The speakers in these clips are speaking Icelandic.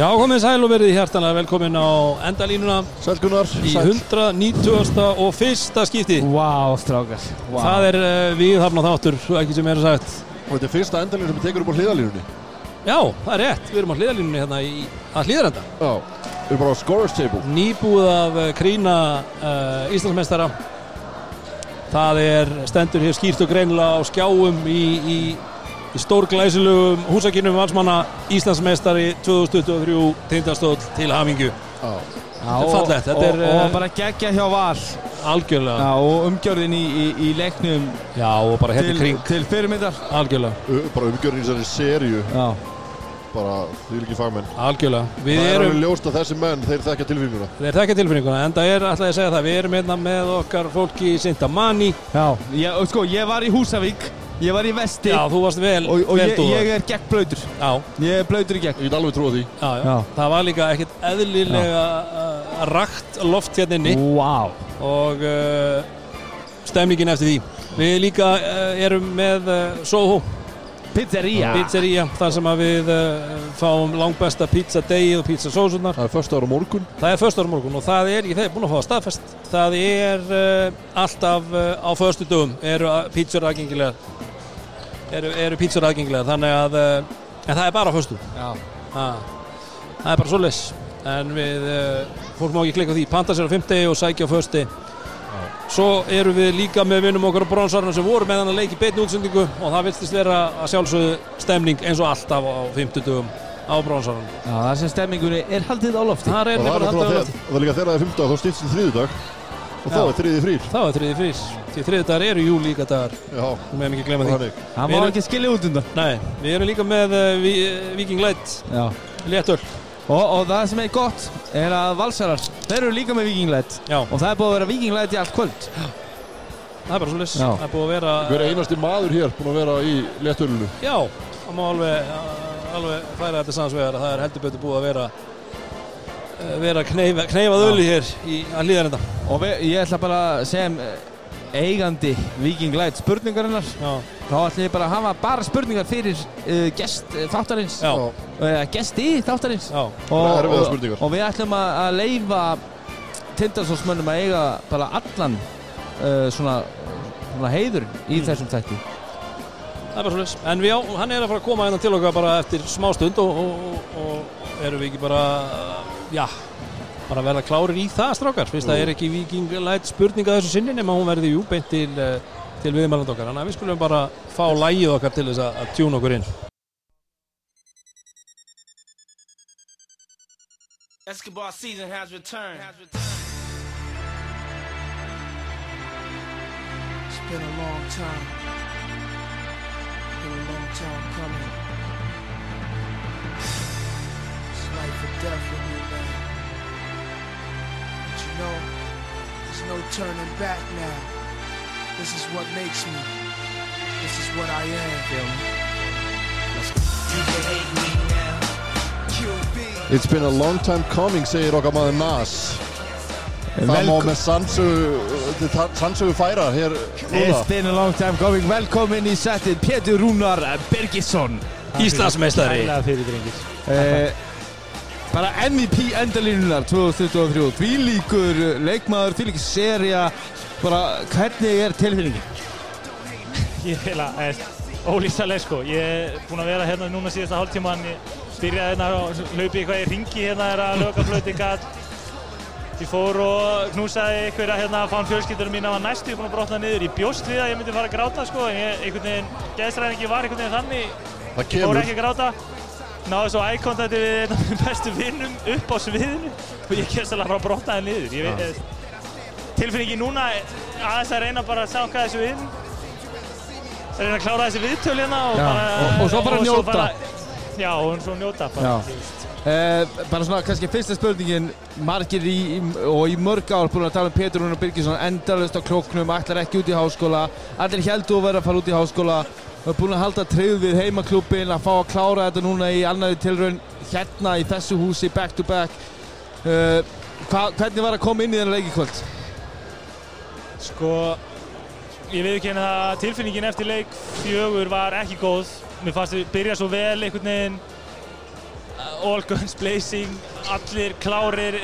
Já, komið sæl og verið hjartanlega velkomin á endalínuna Sælkunar í 190. og fyrsta skipti. Vá, strákar Vá. Það er uh, við hafna þáttur, ekki sem er sagt. Og þetta er fyrsta endalínu sem við tekur upp á hliðalínunni Já, það er rétt, við erum á hliðalínunni hérna í, að hliðarenda. Já, við erum bara á scorers table Nýbúið af uh, Krína uh, Íslandsmeistara. Það er stendur hér skýrt og greinilega á skjáum í, í, í stórglæsilugum húsakinnum valsmanna Íslandsmeistari 2023 tindastóll til Hamingju. Já, Þetta er fallegt, þetta og, er, og, eh, og bara geggja hjá Val Algjörlega. Já, og umgjörðin í, í, í leiknum Já, og bara hérna til, kring. til fyrirmyndar Algjörlega, bara umgjörðin í þessari Já, bara því ekki fagmenn algjörlega. Við Það er erum, alveg ljóst að þessi menn, þeir þekka tilfinninguna þeir þekka tilfinninguna, en það er alltaf að segja það, við erum hérna með okkar fólki í Sintamani. já ég, og Sko, ég var í Húsavík Ég var í Vesti. Já, þú varst vel, Og, og vel ég, dúðar. ég er gegn blöytur Já, Ég er blöytur í gegn. Ég get alveg trúa því. Já, já, Já. Það var líka ekkert eðlilega uh, rakt loft hérna inni. Vá. Og uh, stemningin eftir því. Við líka uh, erum með uh, Soho. Pizzeria. Pizzería, þar sem að við uh, fáum langbesta pizza degið og pizza sósunar. Það er första ára morgun. Það er föstudagur morgun og það er, ég hef búin að fá það staðfest, það er uh, alltaf uh, á föstu dögum eru pítsur aðgengilegar, eru, eru pítsur aðgengilegar, þannig að, en það er bara Já. Það, það er bara svo leys, en við, uh, fólk má ekki klikka á því, panta sér á 50 og sækja á fösti, svo eru við líka með vinnum okkar á bronsarinn sem voru með hann að leiki beitni útsendingu og það viltist vera að sjálfsögðu stemning eins og alltaf á 50 dögum á bronsarinn. Já, það sem stemmingunni er haldið á lofti. Það er Og það er nefnilega haldið á þegar- það er líka þegar það er fymta þá stýtst til þriðudag Og þá er þriði frýr. Það var þriði frís, því þriði dagar eru júlíka dagar, Já, við meðum ekki glemma og því. Við má ekki skilja út undan. Nei, við erum líka með uh, Vi- Viking Light, Já. Léttöl. Og, og það sem er gott er að valsarar, þeir eru líka með vikinglætt Já, og það er búið að vera vikinglætt í allt kvöld. Það er bara svo leys, Já. það er búið að vera, Hver einasti maður hér búin að vera í léttölunu já, það má alveg, uh, alveg færa þetta sanns vegar að það er heldur betur búið að vera, vera kneifa, kneifað ölu hér í að hlýðan þetta. Og við, ég ætla bara sem eh, eigandi vikinglætt spurningarinnar Já, þá ætla ég bara að hafa bara spurningar fyrir uh, gest uh, þáttarins já, uh, gesti þáttarins já, og, erfiðar og, spurningar. og við ætlum að, að leifa tindarsósmönnum að eiga bara allan uh, svona, svona heiður í Mm. þessum þætti það er bara svo leys. En við, hann er að fara að koma hérna til okkar bara eftir smá stund og, og, og, og erum við ekki bara, já, bara verða klárir í það strákar, fyrst það Jú. er ekki Viking Light spurninga þessu sinni nema hún verði jú beint til, uh, til viðmæland okkar. Þannig að við skulum bara fá lægið okkar til þess að, að tjúna okkur inn. Escobar season has returned. It's been a long time. Been a long time coming. It's life or death with me, man. But you know, there's no turning back now. This is what makes me. This is what I am. Feel me? You can hate me now. QB. It's been a long time coming, segir okkar maður Nas Það má með sannsögu sannsögu færa hér núna It's been a long time coming Velkomin í settið Pétur Rúnar Birgisson Íslandsmeistari. Ægilega fyrir drengir. Bara MVP endalínunar 2023 Því líkur leikmaður, því líkur seria Bara hvernig er tilfinningin? Ég er heila, ólýsaleg sko. Ég er búinn að vera hérna núna síðasta hálftíman. Ég byrjaði hérna og hlaupi eitthvað í ringi hérna er að löka flöti gat. Ég fór og knúsaði einhverja hérna, fann fjölskyldurum mín að var næstu búinn að brotna niður. Ég bjóst við að ég myndi fara að gráta sko, en ég, einhvern veginn, geðsræðingi var einhvern veginn þannig. Það Fór kemur ekki að gráta. Náði svo ækontakti við einn af minn bestu vinnum upp á sviðinu. Og ég kemst alveg bara að brotna það niður. Ég tilfinningi núna aðeins að reyna bara að sjá hvað þessu inn að reyna að klára þessi viðtöl hérna og Já, bara og- og svo bara njóta. bara, já, og svo njóta bara. Uh, bara svona kannski fyrsta spurningin. Margir í, og í mörg ár búin að tala um Pétur Rúnar Birgisson endalust á klóknum, ætlar ekki út í háskóla. Allir heldur að vera að fara út í háskóla og búin að halda treyð við heimaklúbin að fá að klára þetta núna í annari tilraun hérna í þessu húsi back to back uh, hva, hvernig var að koma inn í þennan leiki kvöld? Sko, ég veit ekki að tilfinningin eftir leik fjögur var ekki góð. Mér fannst við byrja svo vel einhvern veginn all guns blazing, allir klárir,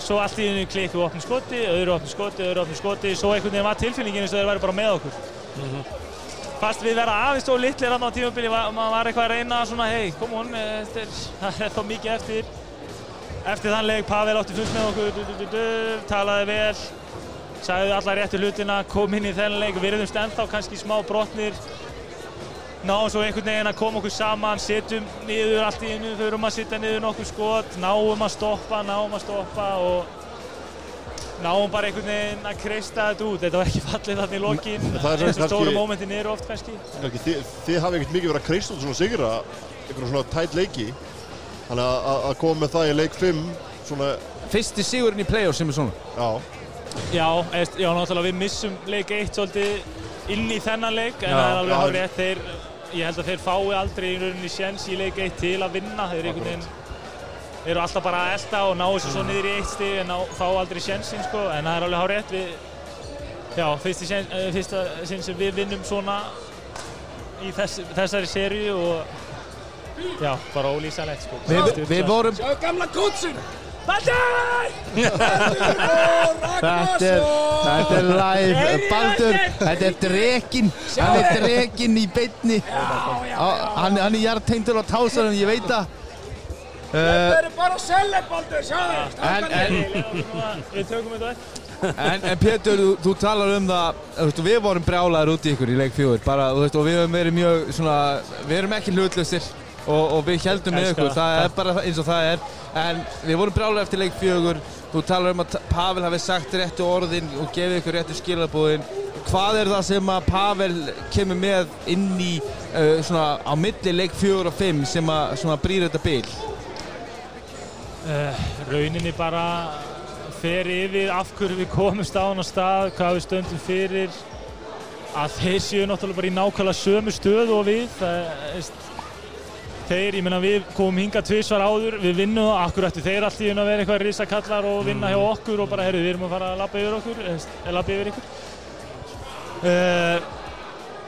svo allt í hennu klikku opnum skoti, öðru opnum skoti, öðru opnum skoti, svo einhvern veginn var tilfinningin eins og þeir væri bara með okkur. Fast við verða aðeins og litlir á tímabili, maður var eitthvað að reyna svona, hei, kom er, það er þá mikið eftir. Eftir þann leik, Pavel átti fullt með okkur, du, du, du, talaði vel, sagði alla réttu hlutina, kom inn í þennan leik, virðumst ennþá kannski smá brotnir, náum svo einhvern veginn að koma okkur saman, setjum niður allt í einu, förum að setja niður nokkur skot, náum að stoppa, náum að stoppa og náum bara einhvern veginn að kreista þetta út. Þetta var ekki fallið þarna í lokin, er eins og stóru mómentin eru oft kannski. Kannski, þið, þið hafi ekkert mikið verið að kreista út svona sigra einhverjum svona tætt leiki. Þannig að- að að koma með það í leik 5 svona, Fyrsti sigurinn í play-off sem er svona. já, Já, eðst, já, náttúrulega við missum leik 1 svolítið inn í þennan leik, en Já, það er alveg rétt, þeir, ég held að þeir fái aldrei í rauninni sjens í leik 1 til að vinna, þeir einhvern veginn eru alltaf bara að elda og ná þessu svo niður í eitt stig en ná, fá aldrei sjensin sko, en það er alveg hár rétt, við, já, sjens, eh, fyrsta sinn sem við vinnum svona í þess, þessari seríu og já, bara ólýsanlegt sko. Við, við vorum, Sjáu gamla kútsun! Baldur! þetta er, þetta er live, Baldur, þetta er drekinn, hann er drekinn í beinni. Á- Hann, hann er hjartengdur á tásanum, ég veit það. Þetta eru bara sellebaldur, sjáu! en, en, Við tökum þetta eftir. en, en Pétur, þú, þú talar um það, veist, við vorum brjálaður út í ykkur í leik fjögur, bara, veist, og við höfum verið mjög svona, við erum ekki hlutlausir og, og við heldum með ykkur, það. er bara eins og það er, en við vorum brjálaður eftir leik fjögur, þú talar um að Pavel hafi sagt réttu orðin og gefið ykkur réttu skilabúðin, hvað er það sem að Pavel kemur með inn í, uh, svona, á milli leik fjögur og fimm sem að, svona, brýr þetta bil? Uh, rauninni bara fer yfir af hverju við komumst á hann á stað, hvað við stöndum fyrir. Að þeir séu náttúrulega bara í nákvæmlega sömu stöðu og við. Það, þeir, ég meina við komum hinga tvisvar áður, við vinnum akkur eftir þeir allt í einu að vera eitthvað risakallar og vinna hjá okkur og bara herru við erum að fara að labba yfir okkur. Eða labba yfir ykkur? Uh,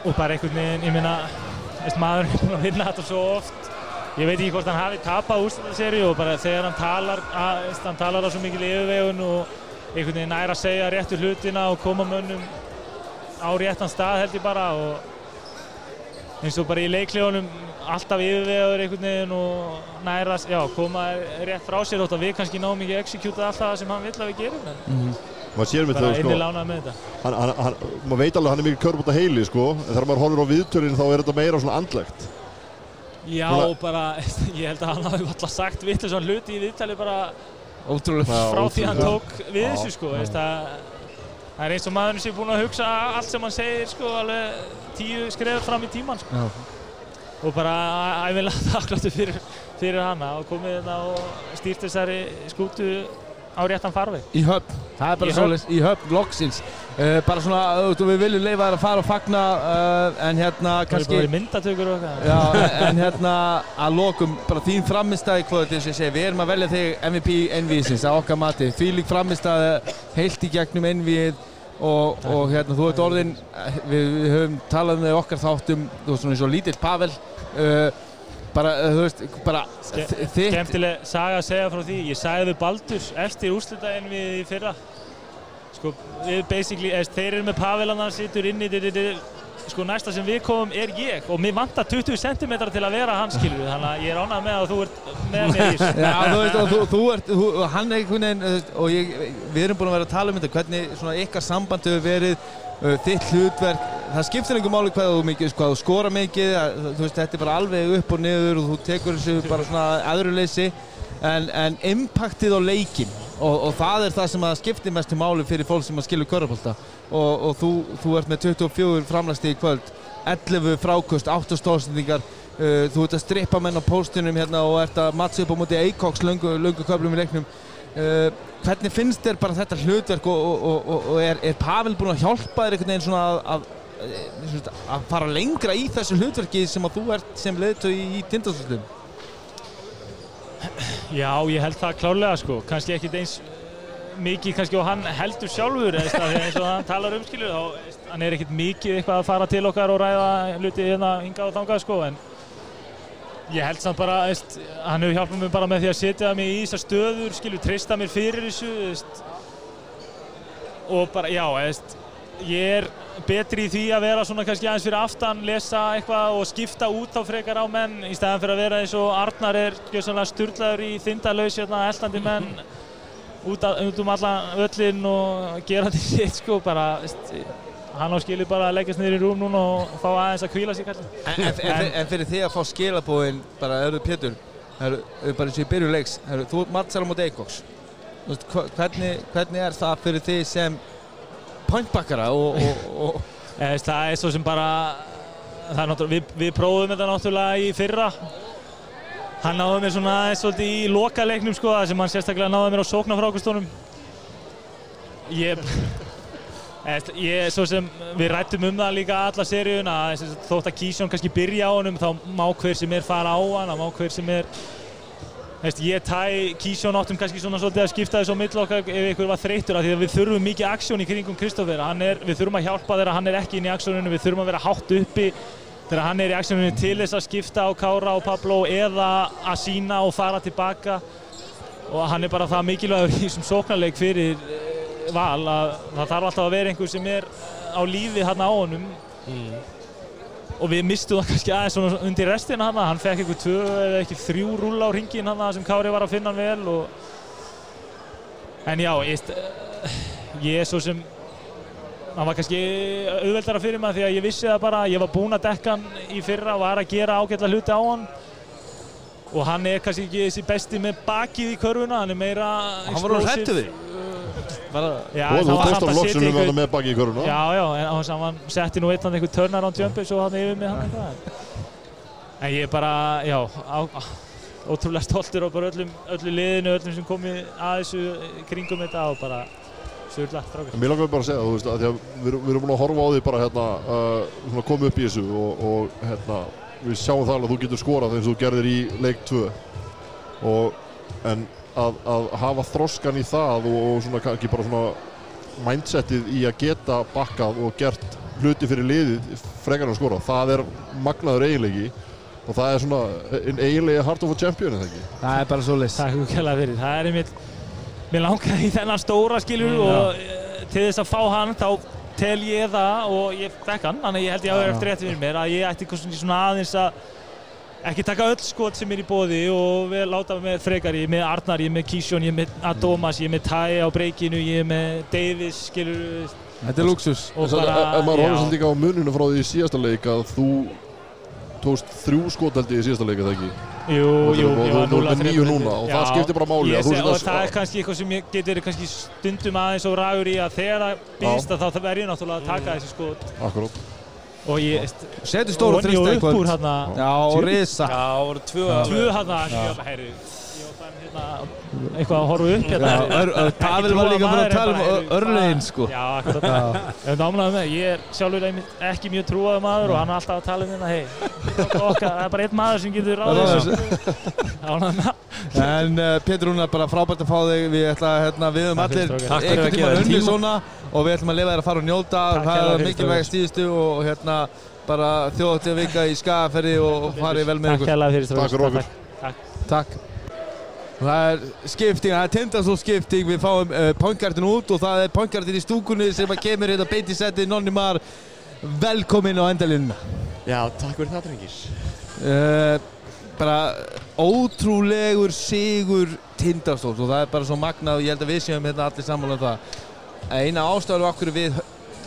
og bara einhvern veginn, ég veist, maðurinn er búinn að vinna þetta svo oft ég veit ekki hvort hann hafi tapað úrstæðarseri og bara þegar hann talar að, hann talar á svo mikil yfirvegun og einhvern veginn nær að segja réttu hlutina og koma mönnum á réttan stað held ég bara og eins og bara í leiklegunum alltaf yfirvegur einhvern veginn og nær að já, koma rétt frá sér þótt að við kannski náum ekki að execúta alltaf það sem hann vill að við gerum en sér með bara það sko, innilánað með þetta. Maður veit alveg að hann er mikið körbúta heili sko, en þegar maður horfir á viðtölinn þá er þetta meira svona andlegt Já, Svona- bara, ég held að hann hafi alltaf sagt vitlega hluti í viðtali bara Ótrúlega. Frá því hann tók við þessu sko, veist, að, það er eins og maðurinn sem er búinn að hugsa allt sem hann segir sko, alveg tíu skrefur fram í tíman sko. Já. og bara æfilega þakkláttu fyrir, fyrir hana og komið hérna og stýrt þessari skútu á réttan farveg. Í höfn, það er bara svoleiðis, í höfn, loksins uh, Bara svona, veist, við viljum leifa þær að fara og fagna uh, En hérna, Kannski... Það er myndatökur og eitthvað. Já, en- en hérna, að lokum Bara þín framistæði kvöld, eins og ég segi Við erum að velja þig MVP NV-sins að okkar mati Fýlik framistæði, heilt í gegnum NV-ið og, og hérna, þú ert orðin Við, við höfum talað um þig í okkar þáttum Þú veist svona eins og lítill Pavel uh, Bara, uh, þú veist, bara Ske- þitt Skemmtileg saga að segja frá því. Ég sagði við Baldur eftir úrslitaðin við í fyrra. Sko, við basically, þeir eru með Pavelana, situr inn í, di- di- di- sko næsta sem við komum er ég og mér vantar 20 cm til að vera hans skilur þannig að ég er ánægð með að þú ert með mér í þessu. Já, þú veist, og þú, þú ert, þú, hann er einhvern veginn, og ég, við erum búin að vera að tala um þetta, hvernig svona ykkar samband hefur verið, uh, þitt hlutverk, það skiptir einhver máli hvað þú mikið, hvað þú skora mikið, þú veist, þetta er bara alveg upp og niður og þú tekur þessu bara svona aðruleysi, en, en impactið á leikin, og, og það er það sem að skiptir mestu máli fyrir fólk sem að skilur körfbólta, og, og þú, þú ert með 24 framlæsti í kvöld, 11 frákust, 8 stóðsendingar, Uh, þú ert að strippa menn á póstunum hérna og ert að mattsa upp á móti Eikoks löngu, löngu köflum í leiknum. Uh, hvernig finnst þér bara þetta hlutverk og, og, er, er Pavel búinn að hjálpa þér einhvern veginn svona að, að, að, að fara lengra í þessu hlutverki sem að þú ert sem leiðtöð í, í tindastöldum Já, ég held það klárlega sko, kannski ekkit eins mikið kannski og hann heldur sjálfur eins og hann talar um skilur þá hann er ekkit mikið eitthvað að fara til okkar og ræða hluti hérna hingað og þangað sko en Ég held samt bara, veist, hann hefur hjálpað mér bara með því að setja mig í þessar stöður, skilur, treysta mér fyrir þessu, veist. Og bara, já, veist, ég er betri í því að vera svona kannski aðeins fyrir aftan, lesa eitthvað og skipta út á frekar á menn í stæðan fyrir að vera eins og Arnar er sturlaður í þindalaus, hérna, eldandi menn út, að, út um allan öllin og gera þetta sitt, sko, bara, veist, hann á skilur bara að leggjast niður í rúm núna og fá aðeins að kvíla sig, kannski. En, en, en, en fyrir því að fá skilabóðin, bara, Pétur, eru, eru bara eins og í byrju leiks, eru, þú ert mattsæla mot Eikoks. Þú veist, hva- Hvernig, hvernig er það fyrir því sem pointbakkara og, og, og Eh, veist, Það er svo sem bara, við, við prófum þetta náttúrulega í fyrra. Hann náði mér svona aðeins svolítið í lokaleiknum sko, það sem hann sérstaklega náði mér á sóknarfrákustónum. Ég, eh, veist, ég, svo sem við rættum um það líka alla seríun að þótt að Kísjón kannski byrja á honum þá má hver sem er fara á hann, þá má hver sem er Veist, ég tæ Kísjón áttum kannski svona svolítið að skipta þessu á milli okkar ef ykkur var þreyttur af því að við þurfum mikið aksjón í kringum Kristoffer. Hann er, við þurfum að hjálpa þegar hann er ekki inn í aksjóninu við þurfum að vera hátt uppi þegar hann er í aksjóninu til þess að skipta á Kára og Pablo eða að sína og fara tilbaka. Og hann er bara það mikilvægur í þessum sóknarleik fyrir eh, val að það þarf alltaf að vera einhver sem er á lífi hann á honum og við mistum það kannski aðeins svona undir restina hann hann fekk eitthvað tvö eða ekki þrjú rúla á ringin hann sem Kári var að finna hann vel og... en já ég, ég er svo sem hann var kannski auðveldara fyrir mig því að ég vissi það bara. Ég var búinn að dekka hann í fyrra og var að gera ágætla hluti á hann. Og hann er kannski ekki þessi besti með bakið í körfuna hann er meira hann var þig. Bara, Já, Og þú hann var tókst setja loksunum hérna með baki í köruna. Já, já, en á þess að hann setti nú eitthvað einhver turnaround jumpi svo hann yfir mig hann eitthvað. En ég er bara, já, á, á, ótrúlega stoltur á bara öllum, öllu liðinu, öllum sem komi að þessu kringum þetta og bara surlagt frákvæmt. En mér langar bara að segja, þú veist, að því að við, erum- við erum búin að horfa á því bara hérna, uh, svona koma upp í þessu og, og hérna, við sjáum það alveg að þú getur skorað eins og þú gerðir í leik 2 og, en að, að hafa þroskan í það og, og svona kannski bara svona mindsetið í að geta bakkað og gert hluti fyrir liðið frekar en að skora, það er magnaður eiginleiki og það er svona einn eiginlegi heart of a champion, eða ekki? það er bara svo list. Takk fyrir kjærlega fyrir. Það er einmitt, mér langaði í þennan stóra skilur og eh, til þess að fá hann þá tel ég það og ég fekk hann, þannig að ég held ég að vera eftir rétt fyrir mér að ég ætti svona aðeins að ekki taka öll skot sem er í bóði og við láta með frekar, ég er með Arnar, ég er með Kísjón, ég er með Adomas, ég er með Tæ á breykinu, ég er með Davis, skilur Þetta er luxus. og ef maður horfður svolítið líka á muninu frá því í síðasta leik að þú tókst þrjú skotaldi í síðasta leik eða ekki? Jú, Og jú, ég var þú ert 0 með níu núna og það skiptir bara máli og að- það er kannski eitthvað sem ég get verið kannski stundum aðeins og rægur í að þegar það býðst að þá verð ég náttúrulega að taka þessi skot. Akkurát og ég Setur stóra og þrista upp úr eitthvað. hérna Já, og risa. Já, það voru tvö tvö hérna bara hérna eitthvað að horfa upp hérna Pavel var líka bara að tala um er örlögin, sko. Já, námlega ég er sjálfur einmitt ekki mjög trúaður maður og hann er alltaf að tala um hérna það er bara einn maður sem getur ráðið. En uh, Pétur Rúnar, bara frábært að fá þig. Við að, hérna, allir strákar. Takk fyrir að einhvern tíma unni svona og við ætlum að lifa þér að fara og njóta. Það er mikilvæg stíðustu og hérna bara þjóðatíða vika í skagaferði og farið vel með Takk ykkur. Takk fyrir okkur. Takk. Það er skipting, það er tindastól skipting, við fáum uh, pointkartin út og það er pointkartin í stúkunni sem að kemur hérna beint í seti, Nonni Mar, velkomin á endalínuna. Já, takk fyrir það, drengir. Uh, bara ótrúlegur sigur tindastóls og það er bara svo magnað og ég held að við séum hérna allir sammála um það. Eina ástæður okkur við,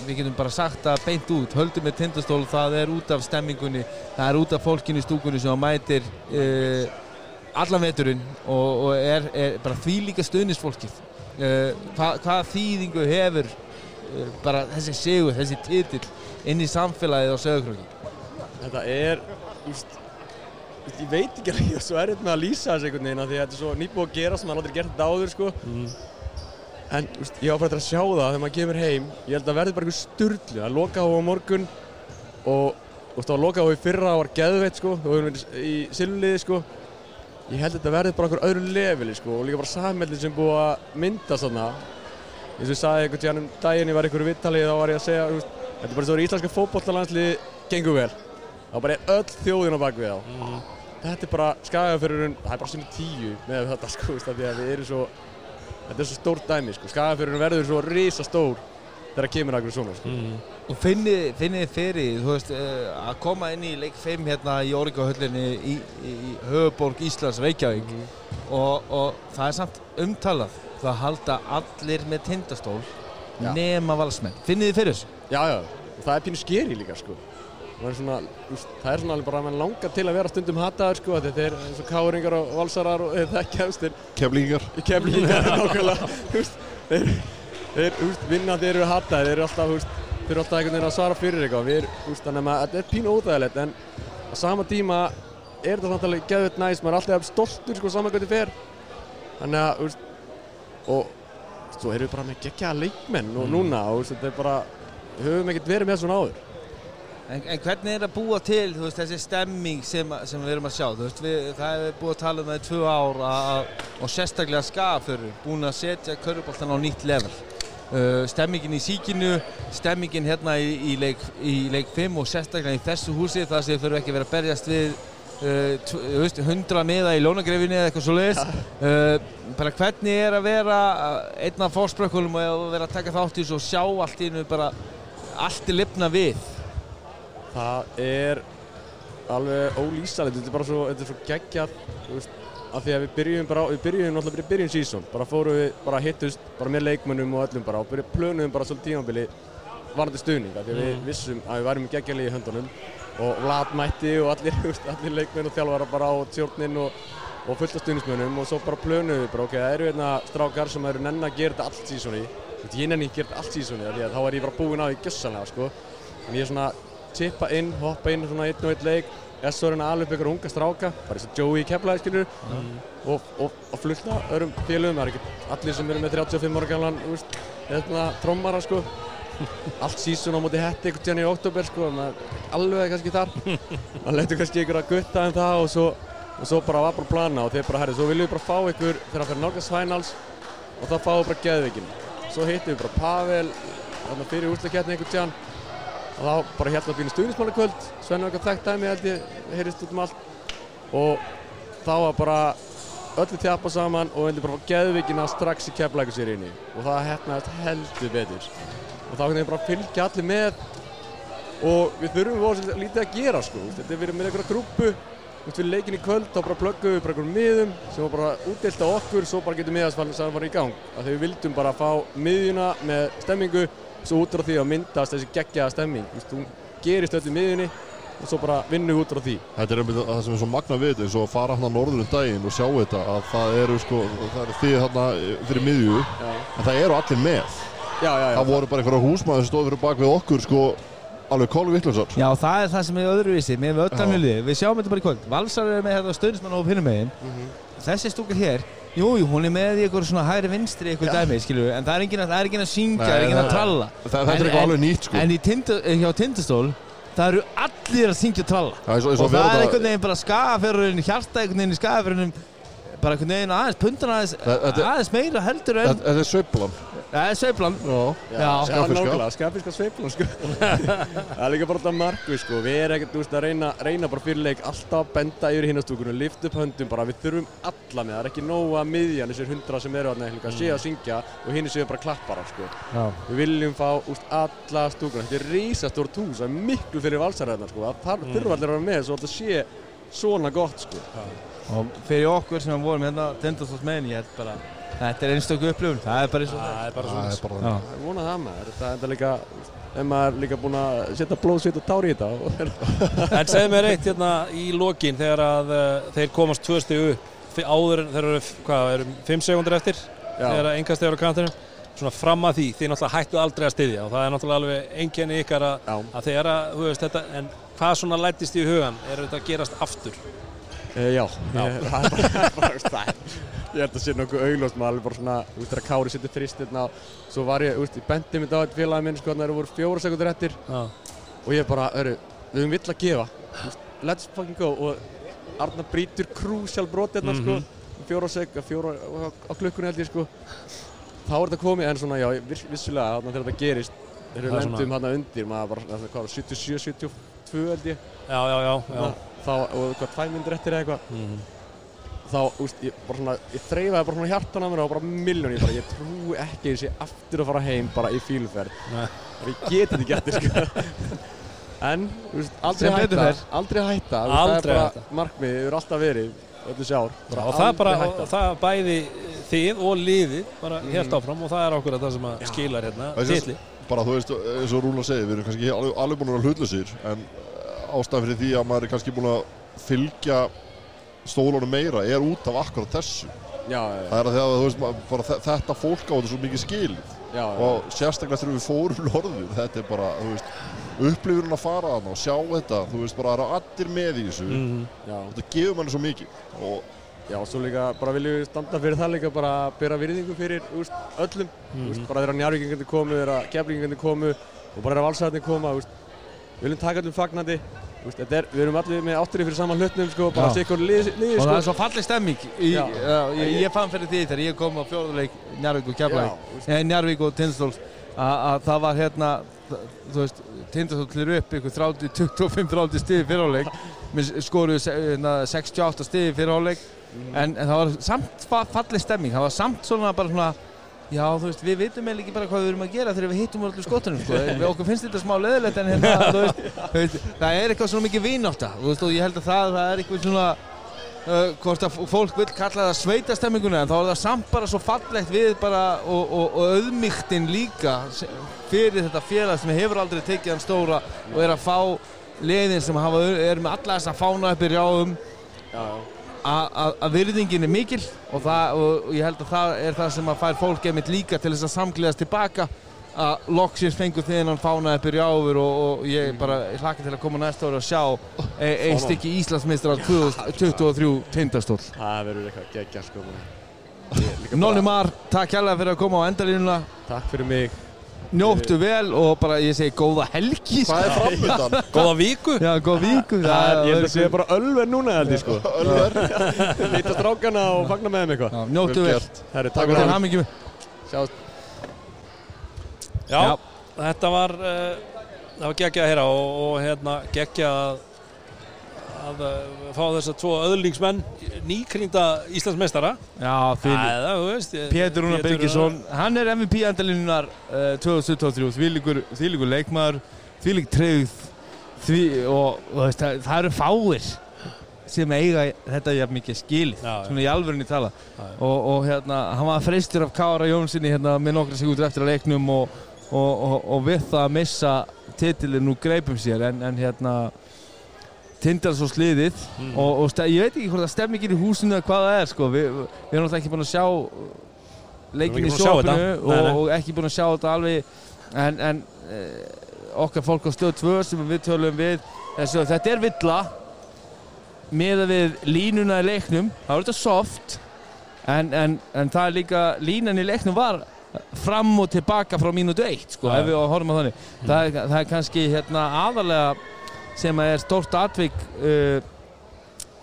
við getum bara sagt það beint út, höldum með tindastól, það er út af stemmingunni, það er út af fólkinu í stúkunni sem mætir uh, allan veturinn og, og er, er bara því líka stöðnisfólkið. Uh, hva, hvaða þýðingu hefur uh, bara þessi sigur, þessi titill inn í samfélagið á sögurkröki? Þetta er, úst, úst, ég veit ekki alveg, ég er svo erfitt með að lýsa þessu einhvern veginn af því að þetta er svo nýbúið að gera sem maður aldrei gert þetta áður, sko. En, úst, ég á bara eftir að sjá það þegar maður kemur heim. Ég held að verði bara eitthvað sturglu. Það er loka á morgun og, úst, það var loka á í fyrra, var geðveitt, sko. Það var í silliði, sko. Ég held að þetta verði bara okkur öðru leveli, sko. Og líka bara sammeldin sem búið að mynda svona. eins og ég sagði einhvern tíðan um daginn ég var einhverju vittali þá var ég að segja þetta er bara svo að íslenska fótbollalandsliði gengur vel þá bara er öll þjóðin á bakvið þá þetta er bara skagafyrurinn, það er bara sinni tíu með þetta sko, svo þetta er svo stór dæmi sko, skagafyrurinn verður svo risa stór þegar kemur einhverju svona sko. Mm. Og finnið finnið fyrir, veist, uh, að koma inn í leik 5 hérna í Órikahöllinni í, í, í höfuborg Íslands, Reykjavík og, og það er samt umtalað það halda allir með tindastól Já. nema valsmenn. Finnið þið fyrir þessu? Já, já, og það er pínu skeri líka sko. Það er svona, úst, það er svona alveg bara að mann langar til að vera stundum hataður sko, að þeir eins og káringar og valsarar og veist, þeir Keflingar í kemlingar nákvæmlega, þú veist, þeir, þeir, vinna þeir eru hataðir, þeir eru alltaf, þeir eru alltaf einhvern veginn að svara fyrir eitthvað, við erum, þannig að þetta er pínu óþægilegt, en á sama tíma er þetta samt alveg geðvett næst, maður er alltaf stoltur, sko, saman hvernig fer, þannig að, veist, og svo erum við bara með geggjaða leikmenn og núna, og veist, þetta er bara, höfum ekkert verið með svona áður. En, en hvernig er að búa til þú veist, þessi stemming sem, sem við erum að sjá? Þú veist, við, það er búið að tala um það í tvö ár að, og sérstaklega skafur búin að setja körfuboltan á nýtt level uh, stemmingin í síkinu stemmingin hérna í, í, leik, í leik 5 og sérstaklega í þessu húsi það sem þurfum ekki að vera að berjast við uh, veist, 100 miða í lónagrefinni eða eitthvað svo leiðis uh, bara hvernig er að vera uh, einn af fórsprökkunum og vera að taka þátt í þessu og sjá allt í hennu bara allt er lifna við? Það er alveg ólýsalegt, þetta er bara svo, er svo veist, af því að við byrjum bara, við byrjum náttúrulega bara í byrjun sísón, bara fórum við, bara hittust, bara með leikmönnum og öllum bara og byrjum, plönuðum bara svolítið tímabili varandi stuðning, af því að við vissum að við værum geggjali í höndunum og Vlad mætti og allir, allir leikmenn og þjálfara bara á tjórnin og, og fullt af stuðningsmönnum og svo bara plönuðum við bara, ok, það eru hérna strákar sem eru nenn að gera þetta allt sísóni, ég nenni að gera þetta allt sísóni, af því að þá er ég bara búinn á því gjössanlega, sko, en ég er svona tippa inn, hoppa inn svona einn og einn leik S.O. er alveg upp ykkur unga stráka bara eins og Joey keflaði skilur og, og, og fullta öðrum félögum það er ekki allir sem eru með 35 ára þú veist, hérna trommara sko. Allt sísun á móti hetti einhvern tíðan í oktober sko alveg kannski þar. Maður letur kannski ykkur að gutta en það og svo, og svo bara var bara plana og þeir bara herri svo viljum við bara fá ykkur þegar það fyrir nálgast finals og þá fáum við bara geðvikinn svo hittum við bara Pavel fyrir úrslækjarni einhvern tíðan og þá bara hérna býnir stuðnismannakvöld Svenni var eitthvað þekkt dæmi held ég heyrist út um allt. Og þá var bara öllu þjapa saman og vildi bara fá geðvikina strax í keflæku sér inni og það hefnaðist heldur betur. Og þá kannski bara fylgja allir með. Og við þurfum voru lítið að gera sko. Þetta er verið með einhverja grúpu út fyrir leikin í kvöld þá bara plöggum við bara einhverjum miðum sem var bara útdelt á okkur. Svo bara getur miðaðsfall sem var í gang. Að við vildum bara fá miðjuna með stemmingu svo út frá því að myndast þessi geggjaða stemming Þú veist, hún gerist öllu í miðjunni og svo bara vinnum við út frá því. Þetta er einmitt það sem er svo magna við þetta eins og að fara hann á norður um daginn og sjá þetta að það eru sko, það eru þið hérna fyrir miðju Já, en það eru allir með. Já, já, já. það voru bara einhverja húsmaður sem stóð fyrir bak við okkur sko alveg kólu vittlansar Já, það er það sem er öðruvísi með Já. öllannulið, við sjáum þetta bara í kvöld. Valsar er með þetta stöðnismann og pinnum megin þessi stúkur hér Jú, jú, hún er með í eitthvað svona hægri vinstri eitthvað dæmi, við, en það er enginn að, að syngja, það er enginn að tralla. Það, er eitthvað alveg nýtt sko. En tindu, hjá Tindastól, það eru allir að syngja og tralla eins og, eins og það er einhvern veginn bara skagaferðurinn, hjarta einhvern veginn í skagaferðurinnum bara einhvern veginn aðeins, pundan aðeins, aðeins meira heldur en Þetta er sveiflan Það er sveiflan skafíska sveiflan sko. það er líka bara þetta markvið sko. við erum ekkert, veist, að reyna, reyna bara fyrir leik alltaf að benda yfir hinnastúkunum lift upp höndum bara, við þurfum alla með það er ekki nóg að miðjan þessir hundra sem eru að mm. séu að syngja og hinn séu bara klappara sko. Já. við viljum fá úst, alla stúkuna, þetta er rísastórt hús það er miklu fyrir valsaræðnar sko. það Mm. þurfa allir að vera með svo að það sé svona gott sko. og fyrir okkur sem vorum hérna Tindastóls þetta er einstaklega upplifun, það er bara eins og Það er. bara það svona er bara Já. ég vona það maður, þetta er líka ef maður er líka búinn að setja blóð, svit og tár í þetta og En segð mér eitt hérna í lokin þegar að uh, þeir komast tvö stegu upp áður en þeir eru, hvað, eru fimm sekundur eftir þegar að enga stegur á kantinu svona fram að því, þið náttúrulega hættu aldrei að styðja og það er náttúrulega alveg einkenni ykkar að, Já. að þegar að, þú veist þetta en hvað svona lættist í hugan, er þetta að gerast aftur? E, já, Ég, það er bara, bara það er, ég held að sé nokkuð augljóst maður alveg bara svona, þú veist, þegar Kári setur fristinn á, svo var ég, veist, ég bendi mér á eitt félagi minn, sko, þannig að það voru fjóra sekundur eftir. Já, og ég bara, öru, við höfum vill að gefa, let's fucking go. Og Arnar brýtur krúsjál brot hérna, Mhm. sko, fjóra sek, fjóra á, á klukkunni held ég, sko, þá er þetta komið, en svona, já, viss, vissulega, þannig að þegar þetta gerist, þegar Það við lendum hérna undir, maður bara, það hvað, 77, 72 held ég, já, já, já, já. Að þá, og hvað, þá, úst, ég, bara svona, ég þreifaði bara svona hjartan á mér og bara miljón, ég bara, ég trúi ekki þessi aftur að fara heim bara í fíluferð. Nei. og ég geti þetta ekki eftir, sko. En, úst, aldrei Sem betur hætta. aldrei hætta, það er bara hætta. markmið, hefur alltaf verið öll þessi ár, bara og það er bara, og það bæði þið og liðið bara Mhm. helt áfram og það er okkur að það sem að skilar hérna er titli. bara þú veist, eins og Rúna segir, við erum kannski alveg, alveg búin að vera hlutlausir en eh, ástæðan fyrir því að maður er kannski búin að fylgja stólunum meira er út af akkurat þessu. Já, já, það er að að þú veist, bara þe- þetta fólk á þetta svo mikið skilið. Já, já, og sérstaklega þegar við fórum norður þetta er bara, upplifurinn að fara þarna og sjá þetta, þú veist, bara það eru allir með í þessu. Mhm. já, þetta gefur manni svo mikið. Og já, og svo líka bara viljum við standa fyrir það líka bara að bera virðingu fyrir, úst, öllum. Mhm. úst, bara þeirra njárvíkingandi komu, þeirra keflingandi komu og bara þeirra valsæðarnir koma, úst, við viljum taka öllum fagnandi er, við erum allir með átturinn fyrir saman hlutnum, sko, bara sikkur liði, liði, og það er sko svo falleg stemming í, uh, ég, ég fann fyrir því þegar ég kom á fjóðuleik Njarvík og úst, Nei, Njarvík og Tindastóls. Að það var hérna þú veist, Tindastóls er upp ykkur 30, 25-30 stiði fyrirháleik se- hérna, 68 stiði fyrirháleik en, en það var samt fa- falleg stemming. Það var samt svona bara svona Já, þú veist, við vitum eiginlega ekki bara hvað við erum að gera þegar við hittum allir skotunum, sko. Við okkur finnst þetta smá leðilegt en hérna, þú veist, veist, það er eitthvað svona mikið vinátta, þú veist, og ég held að það, það er eitthvað svona, uh, hvort að fólk vil kalla það sveitastemminguna, en þá er það samt bara svo fallegt við bara, og, og, og auðmygtin líka fyrir þetta félag sem hefur aldrei tekið hann stóra og er að fá liðin sem hafa, er með alla þessa fána upp í rjáum, já, já, að- virðingin er mikil og, það, og, og ég held að það er það sem að fær fólk einmitt líka til þess að samgleðast tilbaka að loksins fengur þennan fána upp í rjáfur og, og ég bara ég hlakka til að koma næsta ári að sjá e, einn stykki Íslandsmeistra 2023 tindastól það verður eitthvað geggja, sko bara. Ég- líka Nonni bara, Mar, takk hérlega fyrir að koma á endalínuna. Takk fyrir mig njóttu vel og bara ég segi góða helgi sko. hvað er framöndan? góða viku. Já, góða viku Það er, ég held að sé verður- bara ölver núna, held ég, sko. Ölver, Lítast rákana og fagna með þeim eitthvað. Já, Njóttu vel Herri, takk Takk fyrir það. hamingjum Sjáumst. Já, þetta var uh, það var geggja að heyra og, og hérna geggja að, uh, fá þess að tvo öðlingsmenn nýkrýnda Íslandsmeistara Já, veist ég- Pétur Rúnar Birgisson, hann er MVP endalínunar uh, 2023, þvílíkur, þvílíkur leikmaður, þvílík treyð því, og, og veist, það, það eru fáir sem eiga þetta jafn mikið skilið, Já, já. svona í alvörunni tala Já, já. og, og hérna, hann var freystur af Kára Jónssoni hérna með nokkra sekundur eftir að leiknum og, og, og, og við það að missa titilin úr greipum sér en, en hérna tindar svo sliðið Mhm. og, og ste- ég veit ekki hvort það stemmingin í húsinu eða hvað það er sko, við, við erum alltaf ekki búin að sjá leikin ekki í að sjópinu og, nei. og ekki búin að sjá þetta alveg en, en e, okkar fólk á stöð 2 sem við tölum við þessu, þetta er villa meða við línuna í leiknum þá er þetta soft en, en, en það er líka línan í leiknum var fram og tilbaka frá mínútu eitt sko, Já. ef við horfum á þannig það, er, það er kannski hérna, aðalega sem er stórt atvik uh,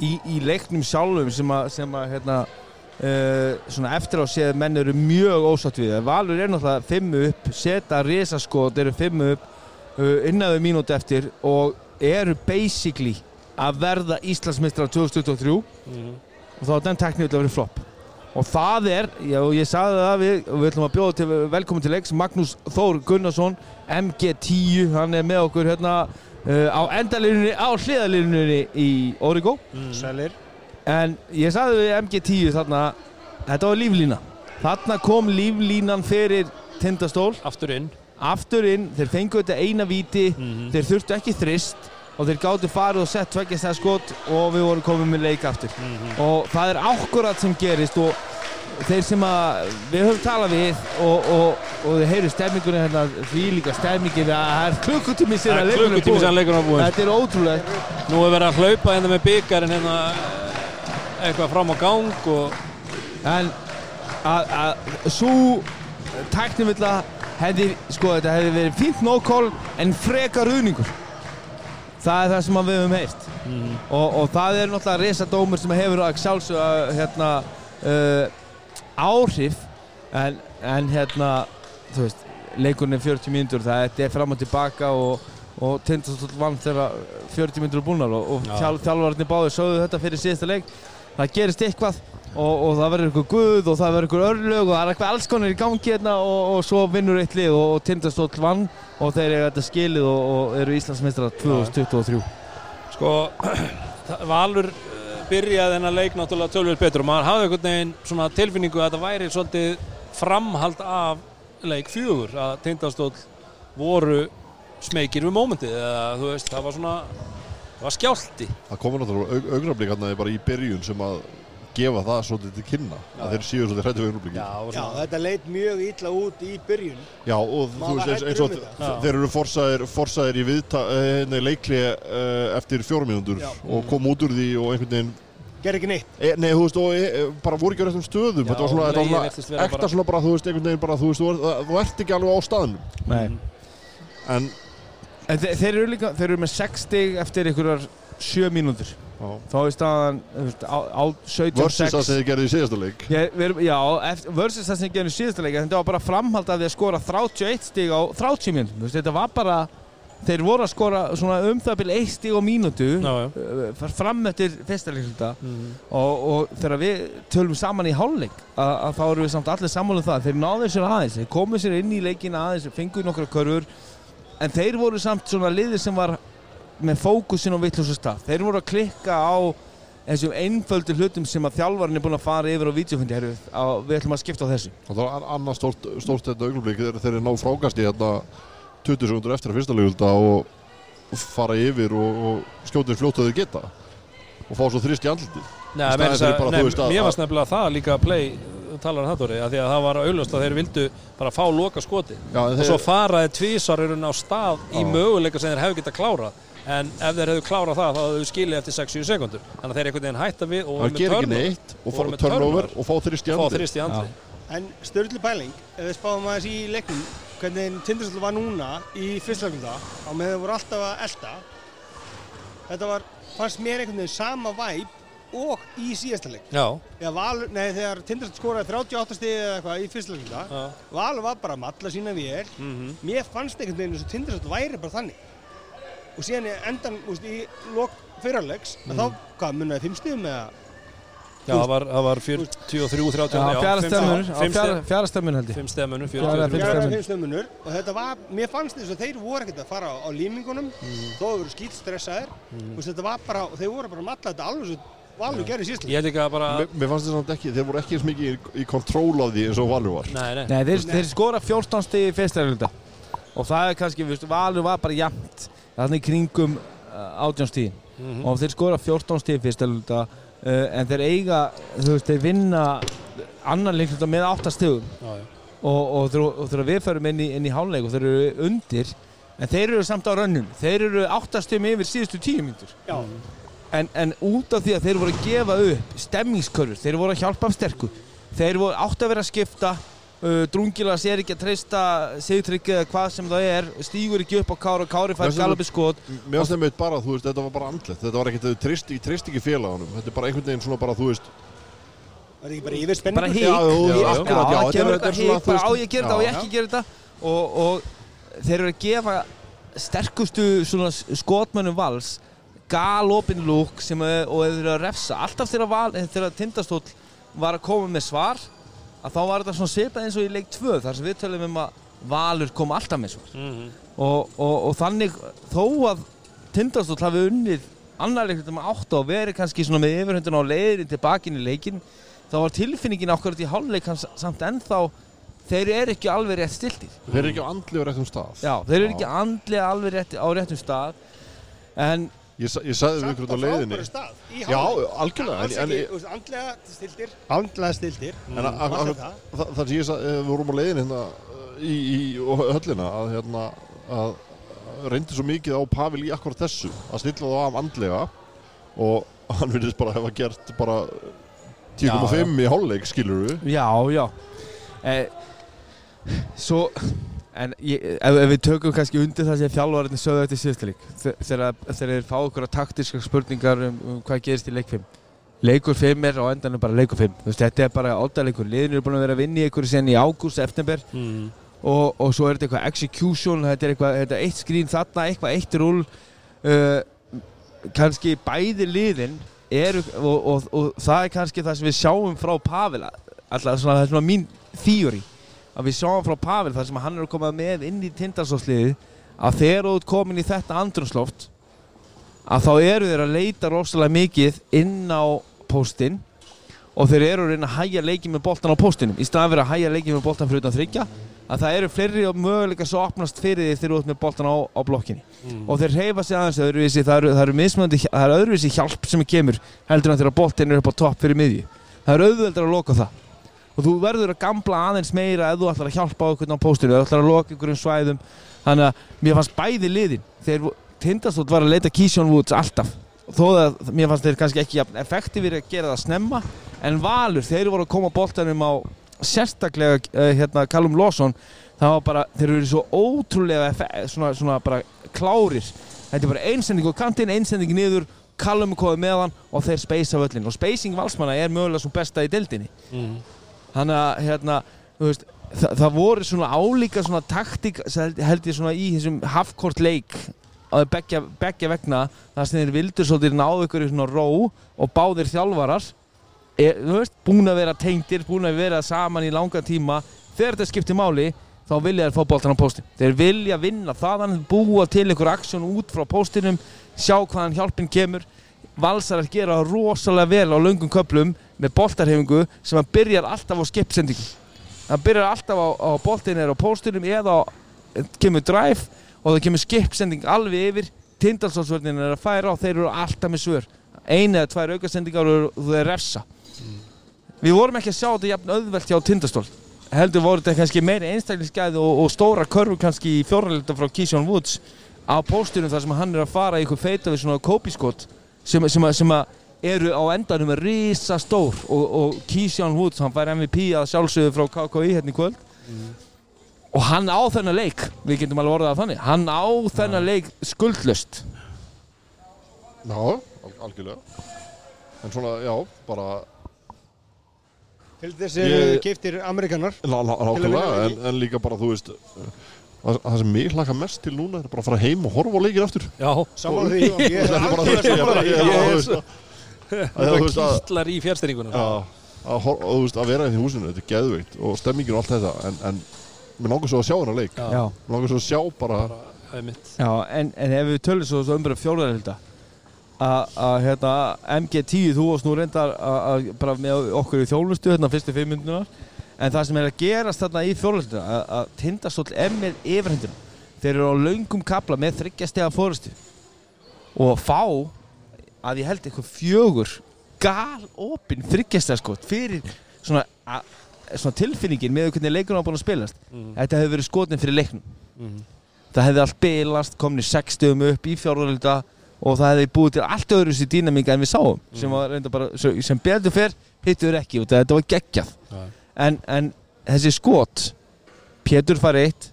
í, í leiknum sjálfum sem að, sem að hérna, uh, svona eftir á séð menn eru mjög ósatt við. Valur er náttúrulega fimmu upp, setja risaskot eru fimmu upp uh, innan við mínúti eftir og eru basically að verða Íslandsmeistrar 2023 Mhm. og þá er den tekníu að vera flopp og það er, já, ég sagði það við, og við ætlum að bjóða til, velkomin til leiks Magnús Þór Gunnarsson MG10, hann er með okkur hérna uh, á endalínunni, á hliðalínunni í Origo. Sælir. En ég sagði við MG10 þarna, þetta var líflína. Þarna kom líflínan fyrir tindastól, aftur inn. Aftur inn þeir fengu þetta eina víti Mhm. þeir þurftu ekki þrist og þeir gáttu farið og sett tveggjast það skot og við vorum komið með leik aftur. Mhm. og það er akkurat sem gerist og þeir sem að við höfum talað við og, og, og þeir heyru stemmingunni hérna því líka stemmingin að það er klukkutími sem leikurinn var búinn. þetta er ótrúlegt. Nú er verið að hlaupa hérna með byggarinn hérna eh, eitthvað fram á gang og en að, að svo tæknivilla hefði, sko þetta hefði verið fínt no-call en frekar ruðningur. Það er það sem að við höfum heyrt. Og, og það er náttúrulega risadómur sem hefur að sjálfsögða hérna uh, áhrif en, en hérna þú veist leikurinn er 40 mínútur það er fram og tilbaka og, og Tindastóll vann þegar 40 minnur búnar og, og Já. þjál, þjálfararnir báði sögðu þetta fyrir síðasta leik. Það gerist eitthvað og, og það verður eitthvað guð og það verður eitthvað örlög og það er eitthvað alls konar í gangi hérna og, og svo vinnur eitt lið og, og Tindastóll vann og þeir eru þetta skilið og, og eru Íslandsmeistrar 2023 Sko, Valur byrjaði þennan leik náttúrulega tölvöld betur og maður hafði einhvern veginn svona tilfinningu að þetta væri svolítið framhald af leik fjögur að Tindastóll voru smekir við mómentið eða þú veist, það var svona það var skjálti Það komur náttúrulega aug augnablik hérna bara í byrjun sem að gefa það svolítið til kynna að þeir séu svolítið hrættu það var Já, svona þetta leit mjög illa út í byrjun. Já, og þú Maður veist eins, og um þeir eru forsaðir, forsaðir í viðta, eh, nei, leikli uh, eftir fjórum mínútur Já. og kom út úr því og einhvern veginn Ger ekki neitt. e, Nei, þú veist, og e, bara voru ekki á réttum stöðum Já, Þetta var svona, þetta var svona ekta svona bara, þú veist, einhvern veginn bara, þú veist, þú, þú ert ekki alveg á staðnum Nei. En, En þeir, þeir eru líka, þeir eru með 6 stig eftir einhverjar 7 mínútur já, þá er staðan þú veist, á, á 17-6 versus það sem þið gerði í síðasta leik. Ég, við erum, já, eftir, versus það sem ég gerði í síðasta leika þetta var bara framhald af því að skora 31 stig á 30 mínútum, þú veist, þetta var bara þeir voru að skora svona um það byrja 1 stig á mínútu Já, já. uh, fram eftir fyrsta leikluta Mhm. og, og þegar við tölum saman í hálfleik að, að þá erum við samt allir sammála um það. Þeir náðu sér aðeins, þeir komu sér inn í leikin aðeins, fenguðu nokkra körfur en þeir voru samt svona liðir sem var með fókusin á vittlusa stað. Þeir voru að klikka á þessum einföldu hlutum sem að þjálfarinn er búinn að fara yfir á á, við ætlum að skipta á þessu. Og það var annað stórt, stórt þetta augnablik. Þegar þeir ná frákasti hérna 20 sekundur eftir að fyrsta leikulta og, og fara yfir og, og skjóta þeir fljótt að þeir geta. Og fá svo þrist í Í að- að- mér varst nefnilega það líka að play talar um það Dóri, að því að það var auðlust að þeir vildu bara fá loka skoti Já, og svo faraði tvísar í rauninni á stað í möguleika sem þeir hefðu getað klárað en ef þeir hefðu klárað það þá hefðu skilið eftir 6-7 sekundur þannig að þeir einhvern veginn hætta við og það voru með ger ekki turnover. neitt og voru með turnover turnover. og fá þrist í andri En störtlu pæling, ef við spáum aðeins í leiknum, hvernig Tindastóll var núna í fyrstlaugunda á meðan þau voru alltaf að elda. Þetta var, fannst mér einhvern veginn sama væp og í síðasta leik. Valur, nei, þegar Tindastóll skoraði 38 stið eða eitthvað í fyrstlaugunda, já, Valur var bara að matla sína vél. mhm Mér fannst einhvern veginn eins og Tindastóll væri bara þannig. Og síðan endan, úst, í lok fyrirlegs, mm. þá, hvað, munnaði fimm stíðum eða? Já, það var, var 43, 30 Já, fjara fjara, fjara stemmur held ég. 5 stemmunum, Fjara, 43 fimm Fjara stömmur. fimm stömmunur og þetta var, mér fannst þess að þeir voru ekkert að fara á, á límingunum þó þau voru skýtstressaðir mm. þetta var bara, þeir voru bara að matla þetta alveg svo valur gerði síðast Ég held ekki að bara Mér, mér fannst þess að ekki, þeir voru ekki eins mikið í, í kontról af því eins og Valur var. Nei, nei, Nei, þeir, þeir skora 14 stig í fyrsta leikluta og það er kannski, við veist, Valur var bara jæmt þannig kringum uh, 18 stíðin Mhm. og þeir skora 14 stíð leikluta uh, en þeir eiga, þú veist, þeir vinna annan leikluta með 8 stíðum Já, já. og, og, og þegar við förum inn í, í hálfleik og þeir eru undir en þeir eru samt á rönnum. Þeir eru 8 stíðum yfir síðustu 10 mínútur. Já, en, en út af því að þeir voru að gefa upp stemmingskörfur, þeir voru að hjálpa af sterku þeir voru átt að vera að skipta uh, Drungilas er ekki að treysta Sigtrygg eða hvað sem það er stígur ekki upp á Kári og Kári fær Veistu, galabi skot. Mér fannst þeim eitt bara, þú veist, þetta var bara andlet Þetta var ekkert, þau treyst, treyst ekki félaganum Þetta er bara einhvern veginn svona bara, þú veist var þetta ekki bara yfir spenningur? bara hík það er- er bara á ég að gera þetta, á ég ekki að gera þetta. Og, og þeir eru að gefa sterkustu svona skotmönnum vals galopin lúk sem er, og þeir eru að refsa. Alltaf þegar tindastóll var að koma með svar að þá var þetta svona svipað eins og í leik 2 þar sem við tölum um að Valur kom alltaf með svar Mhm. og, og, og þannig þó að tindastóll hafi unnið annar leikur með 8 og verið kannski svona með yfirhundun á leiðin tilbaki inn í leikin þá var tilfinningin okkur í hálfleik hans samt ennþá þeir eru ekki alveg rétt stiltir. Þeir eru ekki á andli og réttum stað. Já, þeir eru ekki andlega alveg rétt, á réttum stað. En Ég, ég sagði við Samt ykkur á út á leiðinni frábæru stað, Já, algjörlega andlega stiltir, andlega stiltir. En a- það. það, það sem ég sagði, við vorum á leiðinni hérna í, í höllina að hérna að reyndi svo mikið á Pavel í akkurat þessu að stilla það af andlega og hann virðist bara hafa gert bara 10,5 í hálfleik skilur við já, já. Eh, svo en ég, ef, ef við tökum kannski undir það sem þjálfarinn sögðu eftir síðustileik þegar þeir fá okkur taktiska spurningar um, um hvað gerist í leik 5 leikur 5 er á endanum bara leikur 5 Þú veist, þetta er bara óttaleikur, liðin eru búin að vera að vinna í ykkur sen í ágúst, eftember Mhm. og, og svo er þetta eitthvað execution þetta er eitthvað, þetta er eitt skrín þarna eitthvað eitt rúl uh, kannski bæði liðin eru, og, og, og það er kannski það sem við sjáum frá Pavel alltaf svona, það er svona mín þýri að við sjáum frá Pavel það sem hann er að koma með inn í tindarsóðsliðið að þegar þú ert komin í þetta andrumsloft að þá eru þeir að leita rosalega mikið inn á póstinn og þeir eru að reyna að hæja leikið með boltan á póstinum. Í staðan fyrir að hæja leikið með boltan fyrir utan þryggja að það eru fleiri möguleika svo opnast fyrir því þeir eru út með boltan á, á blokkinni. Og þeir reyfa sig aðeins öðruvísi það eru, eru mismunandi, það eru öðruvísi hjálp sem kemur heldur en þegar boltin er upp á topp fyrir miðju. Það eru auðveldar að loka það og þú verður að gamla aðeins meira ef þú ætlar að hjálpa einhvern á póstinu ef þú ætlar að loka einhverjum svæðum. Þannig að mér fannst bæði liðin þegar Tindastótt var að leita Keyshawn Woods alltaf. Þó að mér fannst þeir kannski ekki effektífir að gera það snemma en Valur, þeir voru að koma boltanum á sérstaklega uh, hérna Callum Lawson. Það var bara, þeir eru svo ótrúlega effe- svona, svona bara klárir. Þetta er bara einsending á kantinn, einsending niður Callum er komið með hann og þeir speysa völlin og spacing valsmanna er mögulega svo besta í deildinni þannig að hérna, veist, það, það voru svona álíka svona taktík held, ég svona í þessum halfcourt leik að beggja, beggja vegna þar sem þeir vildu svolítið náðu ykkur í svona ró og báðir þjálfarar er, veist, búin að vera tengdir búin að vera saman í langa tíma. Þegar þetta skiptir máli þá vilja þeir fá boltan á póstin þeir vilja vinna þaðan búa til ykkur aksjón út frá póstinum sjá hvaðan hjálpin kemur valsar að gera rosalega vel á löngum köplum með boltarhefingu sem að byrjar alltaf á skipsendingu það byrjar alltaf á, á boltin er á póstinum eða á, kemur drive og það kemur skipsending alveg yfir. Tindalsálsvörnin er að færa og þeir eru alltaf með svör. Eina eða tvær aukasendingar og þú er refsa. Við vorum ekki að sjá þetta jafn auðvelt hjá tindastól. Heldur voru þetta kannski meiri einstaklingsgæði og, og stóra körfu kannski í fjóralita frá Keyshawn Woods á póstunum þar sem hann er að fara í ykkur feita við svona kópiskot sem, sem, að- sem að eru á endanum að risa stór og, og Keyshawn Woods, hann fær MVP að sjálfsögðu frá KKI hérna í kvöld. Og hann á þennan leik við getum alveg orðað að þannig hann á þennan leik skuldlust Já, al- algjörlega. En svona, já, bara Til þess Ég- eru giftir Amerikanar lá- lá- Til að Nákvæmlega, vinna en, en líka bara, þú veist Það, það sem mig hlaka mest til núna er bara að fara heim og horfa á leikin aftur. Já, Saman því. og ég er bara, þú algjörlega veist, ég er sammála bara, því. ég er bara, Ég þú er veist svo- að- að þú veist að kýtlar í fjárstyrningunum Já, að, hor- og þú veist, að vera í því húsinu, þetta er geðveikt og stemmingin og allt þetta, en, en mér langar svo að sjá hennar leik, Já. mér langar svo að sjá bara, Já, en, en ef við tölum svo, svo um bara fjóraðarhilda að hérna MG10, þú varst nú reyndar að- að bara með okkur í þjónustu hérna fyrstu fimm myndunar en það sem er að gerast þarna í fjóraðarhilda að, að tindastóll er með yfirhendina þeir eru á löngum kapla með þryggjastega fórustu og fá að ég held eitthvað fjögur gal opinn þryggjastega skot fyrir svona, að, svona tilfinningin með hvernig leikurinn á búin að spilast. Þetta hefur verið skotin fyrir leiknum. Það hefði allt bilast, komin í 60 upp í fjárhaldölda og það hefði búið til allt öðru sér dýnamíka en við sáum sem, var reynda bara, sem betur fyrr hittur ekki og þetta var geggjað en, en þessi skot Pétur fær eitt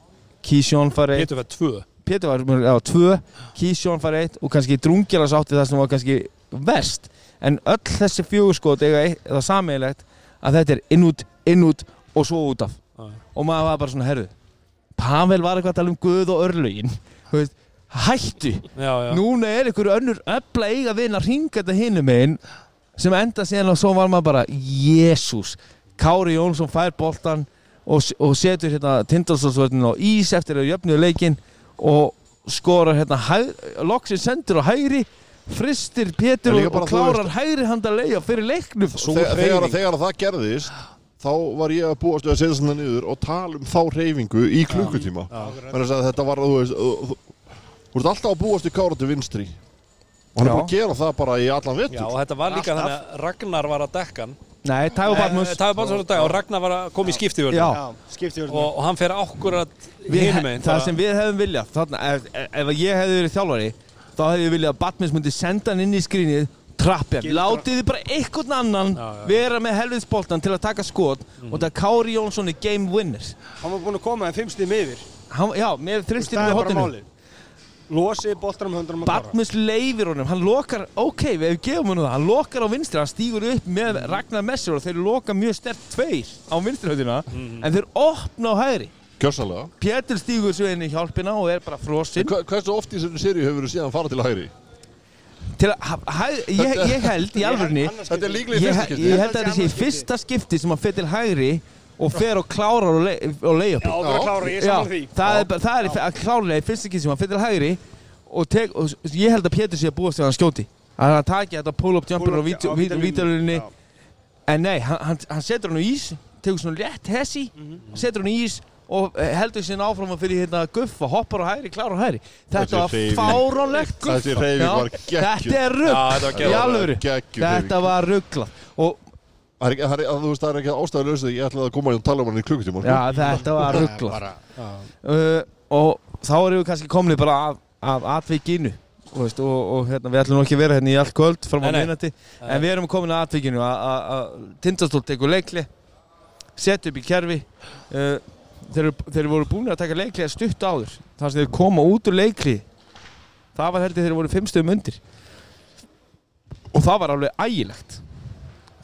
Kísjón fær eitt. Pétur fær tvö. Pétur var já, tvö, Kísjón fær eitt og kannski Drungjalas átti það sem var kannski verst. En öll þessi fjögurskot eitt, það sameigilegt að þetta er inn út, inn út og svo út af. Já. og maður var bara svona herðu Pavel var eitthvað að tala um Guð og örlögin. Veist, hættu. Já, já. Núna er ykkur önnur öfla eiga vinn að ringa þetta hinum einn sem enda síðan og svo var maður bara Jésús, Kári Jónsson fær boltan og, og setur hérna Tindalsóðsvöldin á ís eftir að jöfnuðu leikinn og skorar hérna loksinn sendur á hægri fristir Pétur og, bara, og klárar hægri handa leia fyrir leiknum þegar, þegar, þegar það gerðist, þá var ég að búast við að setja svona niður og tala um þá reyfingu í klukkutíma. Þannig að þetta var, þú veist, þú, veist alltaf að búast við kára til vinstri. Og hann er Já. búin að gera það bara í allan Já, vettur. og þetta var líka þannig að Ragnar var að dekka hann Nei, Tævo Badmus Það var bara svona dag og Ragnar var að koma í skipti Já. Já, skipti verður og, og hann fer ákkurat Við, hinum einn það sem við hefðum viljað þarna, ef, ef, ég hefði verið þjálfari þá hefði ég viljað að Batmans myndi senda hann inn í skrínið trappja, látið þið bara einhvern annan Já, já. vera með helviðsboltan til að taka skot og það Kári Jónsson er game winner. Hann var búinn að koma en fimm stíðum yfir. Hann, já, með þristir er bara hotinu Losi boltanum höndunum að klára Batmans leifir honum, hann lokar ok, við gefum hann það, hann lokar á vinstri hann stígur upp með. Ragnar Messur og þeir loka mjög stert tveir á vinstri höndina Mhm. en þeir opna á hægri Kjörsanlega. Pétur stígur svo inn í hjálpina og er bara frosinn Hva, hversu oft í þessari seríu hefur þú síðan farað til hægri? til að, hæ, ég, ég held í alvörni Þetta er líklega í ég, fyrsta he- skipti. ég held að þetta sé í fyrsta skipti sem að fyrir til hægri og fer og klárar og, le, og leiða Já, þú er að klára, ég er saman því. það er, það er að klárlega í skipti sem að fyrir hægri og, tek, og ég held að Pétur sé að búast að hann skjóti. Að hann taki þetta pull-up jumper og já. en nei, hann, hann, hann setur hann í ís tegur svona létt hessi setur hann í ís og eh, heldur sinna áfram að fyrir hérna guffa, hoppar á hægri, klárar á hægri. Þetta var fáránlegt geggjuð. Þetta er Já, rugg þetta var rugglað Og Það er ekki, það er, að þú veist, það er ekki ástæðu lausið, ég ætlaði að koma og tala um hann í klukkutíma. já, þetta var rugglað uh, Og þá erum við kannski komnið bara af, af atvikinu og, veist, og, og hérna, við ætlum nú ekki að vera hérna í allt kvöld fram á minnati En við erum komin að atvikinu að- að að Tindastól tekur leikli Sett upp í kerfi uh, þeir, eru- þeir voru búin að taka leikli að stutt áður Þar sem þeir koma út úr leikli Það var heldur þeir voru fimmstöðum undir. Og það var alveg ægilegt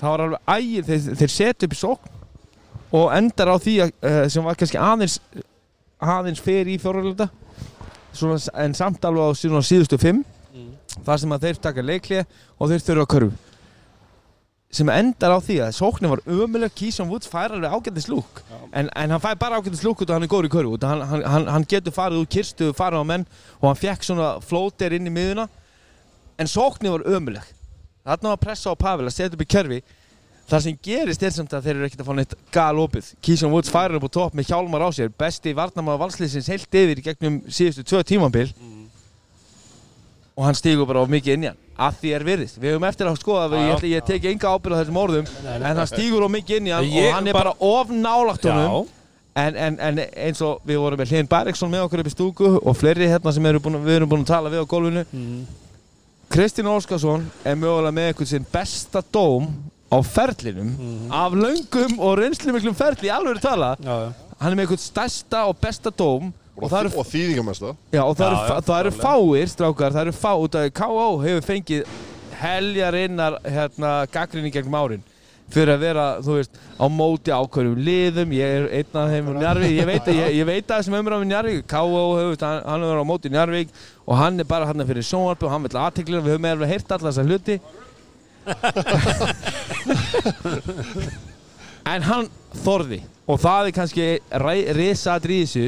Það var alveg ægilegt Þeir, þeir set upp í sókn og endar á því að, uh, sem var kannski aðeins aðeins fyrir í fjóralölda en samt alveg á síðan síðustu fimm þar sem að þeir taka leiklið og þeir þurfa að körfu. Sem endar á því að sóknin var ömuleg Kísson Woods fær alveg ágættis lúk. En, en hann fær bara ágættis lúk út og hann er góður í körfu hann, hann, hann getur farið úr kirstu farið á menn og hann fekk svona flóter inn í miðuna en sóknin var ömuleg þarna var pressa á Pavel að setja upp í kerfi Það sem gerist er samt að þeir eru ekkert að fá neitt galopið. Keyshawn Woods færir upp á topp með hjálmar á sér. Besti varnamaður valsliðsins heilt yfir í gegnum síðustu tvö tímambil. Og hann stígur bara of mikið inn í hann. Að því er virðist. Við höfum eftir að skoða, Já, ég, ég teki enga ábyrð á þessum orðum, en hann stígur of mikið inn í hann og hann er bara, of nálagt honum. En, en, en eins og við vorum með Hlyn Bæriksson með okkur upp í stúku og fleiri hérna sem við erum búin að tala við á gólfinu. Kristinn Óskarsson er mögulega með einhvern sinn besta dóm á ferlinum af löngum og reynslumiklum ferli í alveg tala. já, já. Hann er með einhvern stærsta og besta dóm og og þýðingamesta. já, og það eru fáir, strákar, það eru fá, út af K.O. hefur fengið heljarinnar hérna, gaggrinni gegnum árin fyrir að vera, þú veist, á móti ákveðum liðum, ég er einn af þeim úr Njarvík, ég veit að, ég, ég veit að þessum umræðum í Njarvík, K.O. hefur, hann, hann verið á móti í Njarvík og hann er bara hann fyrir sjónvarpi og hann vil aðteklina, við höfum meðal heyrt alla þessa hluti. En hann þorði. Og það er kannski risaðri í þessu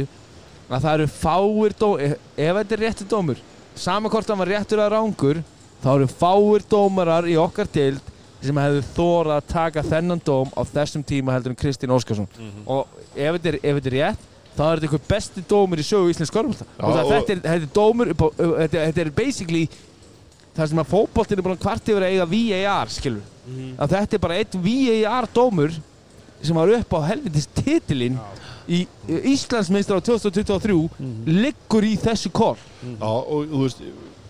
að það eru fáir dó ef ef þetta er réttur dómur sama hvort hann var réttur að rángur þá eru fáir dómarar í okkar deild sem hefðu þórað að taka þennan dóm á þessum tíma heldur en Kristín Óskarsson. Og ef þetta, er, ef þetta er rétt þá er þetta einhver besti dómur í sögu íslensk skorfólta Já, og og- þetta, er, þetta er dómur á, þetta, þetta er basically það sem að fótboltin er búin að kvart yfir að eiga VAR skilur að þetta er bara eitt VAR dómur sem var upp á helvitist titilinn í í Íslandsmeistar á 2023 liggur í þessu kor. Já, og þú veist,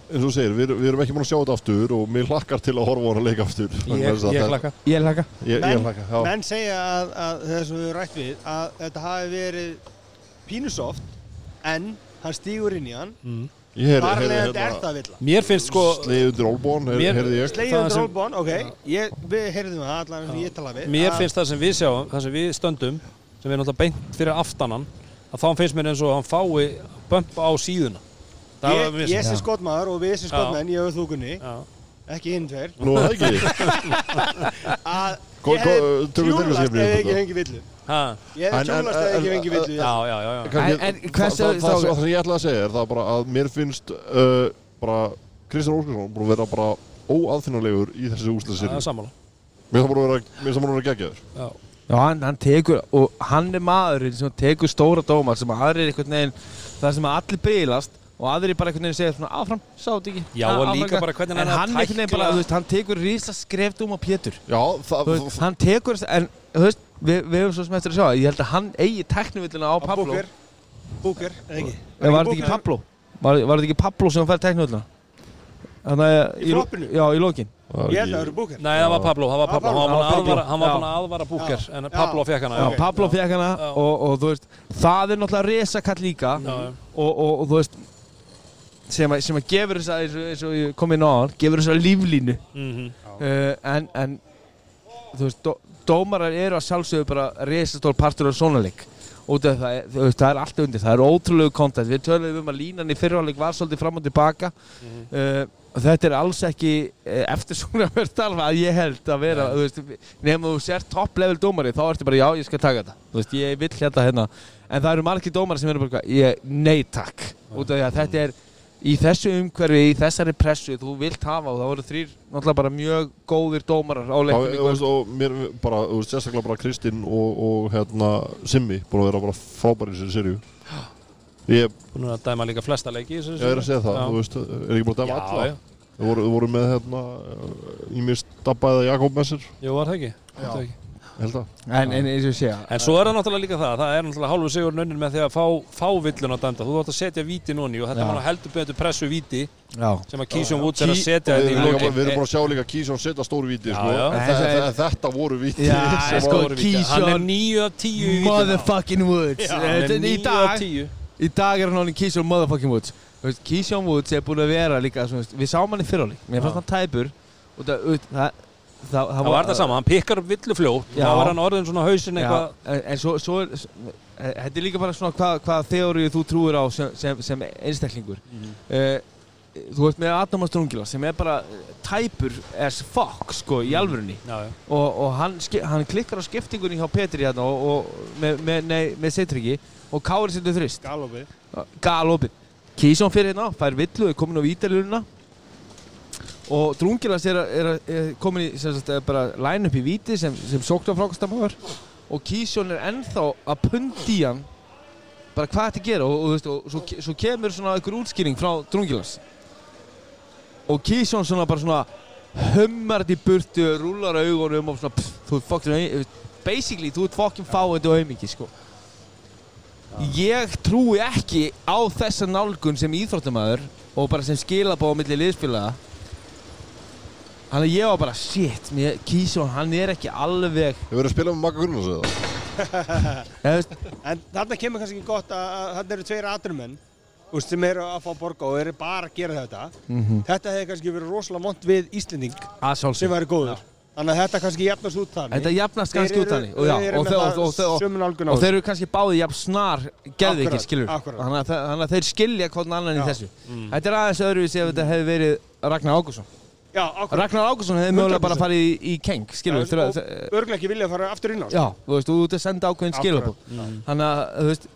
eins og þú segir, við, við erum ekki búin að sjá þetta aftur og mér hlakkar til að horfa á hann að leika aftur. Ég, ég hlakka. ég menn, hlakka, já. menn segja að, að þess að við höfum rætt við að þetta hafi verið pínusoft en hann stígur inn í hann Ég heyrði, þar heyrði leðandi er hérna, það villa Mér finnst sko, sleið undir olbón, heyrði ég. Slegið Það undir sem- Olbón, ok ég, við heyrðum það allan eins og ég talaði við mér finnst það sem við sjáum, það sem við stöndum, sem við náttúrulega beint fyrir aftanan, að þá finnst mér eins og hann fái bömp á síðuna. Ég, ég sé skotmaður og við sem skotmenn ég og þú Gunni, Já. ekki hinn tveir Nú, það ekki. að ég tökum tjúlast ég ekki fengi villu Ha, ég en- tjúlast ef ég ekki en- fengi villu já, já, já, já. Kannski- En- en það, sem ég ætla að segja er það bara að mér finnst uh, bara Kristján Óskarsson búin að vera bara óaðfinnarlegur í þessi Það er sammála. mér finnst það búin að vera mér finnst það búin að vera geggjaður Já. Já, hann, hann tekur, og hann er maðurinn sem tekur stóra dómar sem aðrir einhvern veginn, það sem að allir bylast og aðrir bara einhvern veginn segja svona áfram, sá þetta ekki. Já, og líka bara hvernig hann En er að hann einhvern veginn bara, tækla- þú veist, hann tekur rísa skrefdum á Pétur. Já, það, Þú veist, hann tekur en þú veist, við, við höfum svo sem eftir að sjá, ég held að hann eigi teknivillina á Pablo. Búker. Búker, eða ekki? Eða var þetta ekki Pablo? Var, var þetta ekki Pablo sem fær teknivillina? Þannig að Í floppinu? Já, í lokin. Ég held að það eru Búker. Nei, það var Pablo, það var Pablo, hann var búinn að aðvara, Búker, en Já. Pablo fekk hana. Pablo fekk hana Já. og, og þú veist, það er náttúrulega sem að, sem að gefur þess að eins og, eins og ég kom inn á hann, gefur þess að líflínu. Mhm. uh, en, en þú veist, dó, dómarar eru að sjálfsögðu bara resastól partur af svona leik. Og það, það, er- þú veist, það er allt undir, það er ótrúlegu kontent við töluðum um að línan í fyrirháleik var svolítið fram og tilbaka. Uh, og þetta er alls ekki uh, eftir svona verð talva að ég held að vera þú veist, nefnum þú sér topp level dómari þá ertu bara já ég skal taka þetta. Þú veist, ég vill hérna hérna. En það eru margir dómari sem eru bara ég, nei takk. Út af því að þetta er í þessu umhverfi, í þessari pressu þú vilt hafa og það voru þrýr náttúrulega bara mjög góðir dómarar á leiknum í og, og mér bara, þú veist, sérstaklega bara Kristinn og, og hérna Simmi búin að vera bara frábæri í sér serju Ég, Búin að dæma líka flesta leiki í þessu ég er að segja það, Já. þú veist, er ekki búin að dæma já. Þú voru, voru með hérna Ímis Dabbaða Jakob með sér, Jú, var það ekki? Var það ekki? Ég held að en, en eins og ég segja En svo er það náttúrulega líka það, það er náttúrulega hálfur sigur nönnir með því að fá, fá villun á dæmda. Þú þarfst að setja víti núni og þetta Já. var heldur betur pressu víti já. sem að Kísjón Woods er að setja Við erum, bara- við erum búin að sjá líka Kísjón setja stóru víti Já, sko. já. En Þetta þetta, er- þetta voru víti sko, var- Stóru víti. Hann er Keyshawn- 9 af 10 í víti. Motherfucking Woods er í 9 af dag 10. Í dag er hann Keyshawn motherfucking Woods Þú veist, Keyshawn Woods er búin að vera líka Við sáum hann í fyrráleik Mér fannst hann tæpur og það, það, það, það, var það sama, hann pikkar upp villu fljótt þá var hann orðin svona hausinn Já, eitthvað en, en svo, svo er Þetta er líka bara svona hvað, hvað þeóriu þú trúir á sem, sem, sem einstaklingur. Uh, Þú veist með Adamas Drungila sem er bara tæpur as fuck sko í alvörunni. Já, já. og, og hann, hann klikkar á skiptingunni hjá Petri hérna og, og með, með, nei, með Seitriki og Kári setur þrist. Galopið. galopið. Kísson fyrir hérna, fær villu, er komin á vítalurina og Drungilas er, er, er komin í er line up í víti sem, sem sóktu á frákastamöður og Kísson er ennþá að pundi hann. Bara hvað þetta gera? Og, og, veist, og svo, svo kemur svona einhver útskýring frá Drungilas og Kísson svona bara svona hummar þetta í burtu, rúlar augunum og svona pff, þú ert fokkin basically þú ert fokkin fáið og auðmikið sko. Ég trúi ekki á þessa nálgun sem íþróttumæður og bara sem skilabá á milli liðspilaða Þannig að ég var bara, shit, Kísjón, hann er ekki alveg Hefur verið að spila með Magga Gunnars eða? En þarna kemur kannski ekki gott að, að þarna eru tveir atrumenn sem eru að fá borga og eru bara að gera þetta. Mhm. Þetta hefði kannski verið rosalega vond við Íslending að sem væri góður. Þannig að þetta kannski jafnast út þannig. Þetta jafnast kannski út þannig og, og, og, og, þeir eru kannski báði jafn snar geðvikið, Akkurat, skilur þannig að, þeir skilja hvern annan í þessu Þetta er aðeins öðruvísi ef þetta hefði verið Ragnar Ágússon Já. Ragnar Ágússon hefði mögulega bara 100%. farið í, í keng, skilur og örglega ekki vilja að fara aftur inn á. sko. Já, þú veist, þú ert að senda ákveðin skilabóð Þannig að, þú veist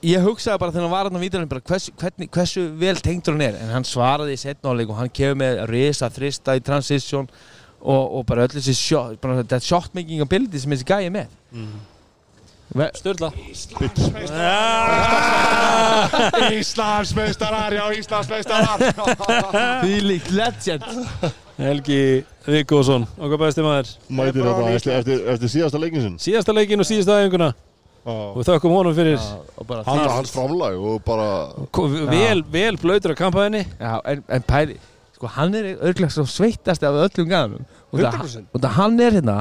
Ég hugsaði bara þegar hann var hann á vítalinn hversu, hversu vel tengdur hann er en hann svaraði í setnáleik og hann kefur með risa þrista í transition og, og bara öll þessi shot, bara þetta shot making ability sem þessi gæi er með Ve- Sturla. Íslandsmeistarar, já Íslandsmeistarar Þvílík legend. Helgi Viggoðsson, okkar besti maður. Mætir þetta eftir, eftir, eftir síðasta leikin sinn. Síðasta leikin og síðasta æfinguna. Og við þökkum honum fyrir bara Hann hans framlag og bara ko- vel, vel blöytur að kampaðinni Já, en, en pæli Sko, hann er örglega svo sveittast af öllum það, 100%. og það hann er hérna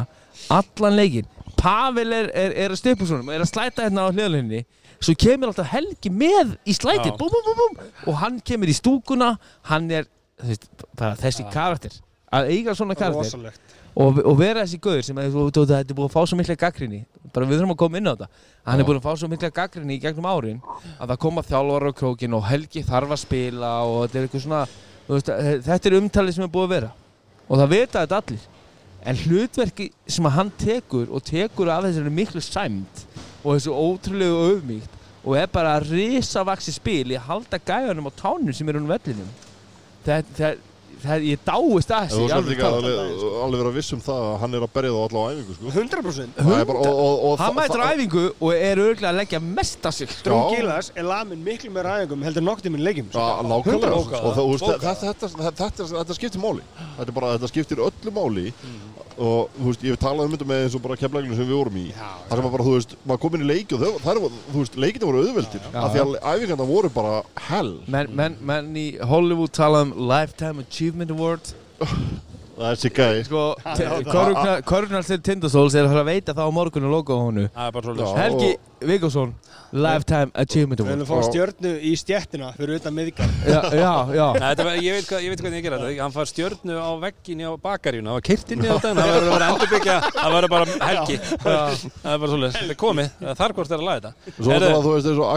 allan leikin Pavel er, er, er að stöpu svona er að slæta hérna á hljóðlinni svo kemur alltaf Helgi með í slæti Já. búm, búm, búm, og hann kemur í stúkuna. Hann er veist, þessi karakter. Að eiga svona karakter. og, og vera þessi gauður sem að, þú, þetta er búið að fá svo mikla gaggrinni bara við þurfum að koma inn á þetta. Hann er búið að fá svo mikla gaggrinni í gegnum árin að það koma þjálfara á krókin og Helgi þarf að spila og þetta er eitthvað svona veist, þetta er umtalið sem er búið að vera. Og það vita þetta allir en hlutverki sem að hann tekur og tekur af þessari miklu sæmt og þessu ótrúlegu öfmíkt og er bara að risavaksi spil í að halda gæjanum á tánum sem eru um vellinum það, það, það, ég dáist að talað. alveg, alveg vera viss um það að hann er að berja þá alla á æfingu sko. 100%. Það er bara, og, og, og, Hann mætir á æfingu og er örgulega að leggja mest af sig Drón Gílas er lamin miklu meira aðeingum heldur nokkuð tíminn leikjum. sko. Þetta, þetta, þetta, þetta, þetta skiptir máli þetta, er bara, þetta skiptir öllu máli og þú veist, ég hef talað um þetta með eins og bara kemlaglinu sem við vorum í. Það sem að bara, þú veist, maður kom inn í leiki og þau- voru, þú veist, leikinu voru auðveldir. Af því að æfingarna voru bara hell. Menn, menn, menn í Hollywood tala um Lifetime Achievement Award það er sér gæði sko, Körnarl til Tindastóls er að að veita það á morgunu logo á honu Það er bara Helgi, Vigosson Lifetime Achievement Við viljum Award. fá stjörnu í stjettina fyrir utan miðgar. Já, já, já. Nei, ég, veit hvað, ég veit hvernig ég gera þetta. Hann fær stjörnu á vegginni á bakaríun það var kyrt inn í þetta það verður að vera endurbyggja það verður bara helgi. Það er bara svolítið, er komið. Það er þar hvort er að laga þetta. Svo Heyrðu- náttúrulega þú veist eins og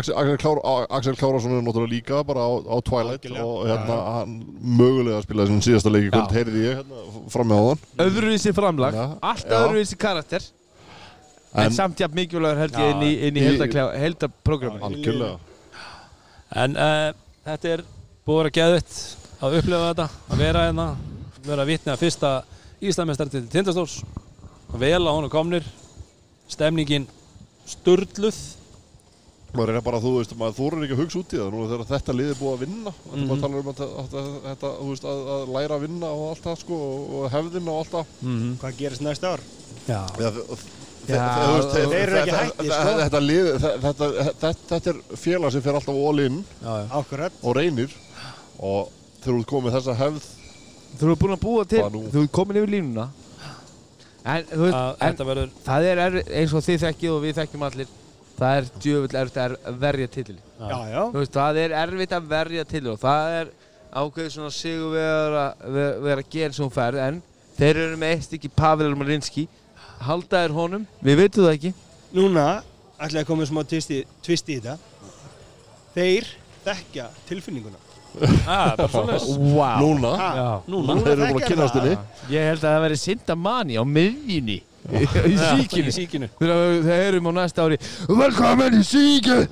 Axel, Klárasson er náttúrulega líka bara á, á Twilight og hérna hann mögulega spilaði sem síðasta leik í kvöld, heyrði ég hérna fram með áðan Öðruvísi framlag Já. Allt öðruvísi karakter En, En- samt jafn mikilvægur held ég inn í, inn í Í- algjörlega. En uh, þetta er búið að vera geðvitt að upplifa þetta að vera hérna vera vitni að fyrsta Íslamestar til Tindastóls. Vel á honum komnir stemningin sturluð maður er bara, þú veist, maður þorir ekki að hugsa út í það nú þegar þetta lið er búið að vinna og Mhm. maður talar um að þetta, þetta þú veist, að, að læra að vinna og allt það sko og, og hefðin og allt það mm Hvað gerist næsta ár? Já, Já, Já, þeir eru ekki hættir, sko. þetta, þetta, lið, þetta, þetta, þetta er félag sem fer alltaf all in já, já. Akkurat. og reynir og þegar þú komið þessa hefð Þú eru búin að búa til? Þú komin yfir línuna En, veist, Að en það er eins og þið þekkið og við þekkjum allir Það er djöfull erfitt að er- verja veist, það er erfitt að verja titil og það er ákveðið svona sigur við að vera, að gera sem hún ferð en þeir eru með eitt stykki Pavel Marinski halda þér honum, við veitum það ekki. Núna ætla ég að koma smá twist í, twist í þetta. Þeir þekkja tilfinninguna. ah, wow. núna, Ha, Já. Núna þeir eru búin að kynast henni. Ég held að það veri Sintamani á miðjunni í síkinu. Í síkinu. Þeir erum á næsta ári Velkomin í síkinu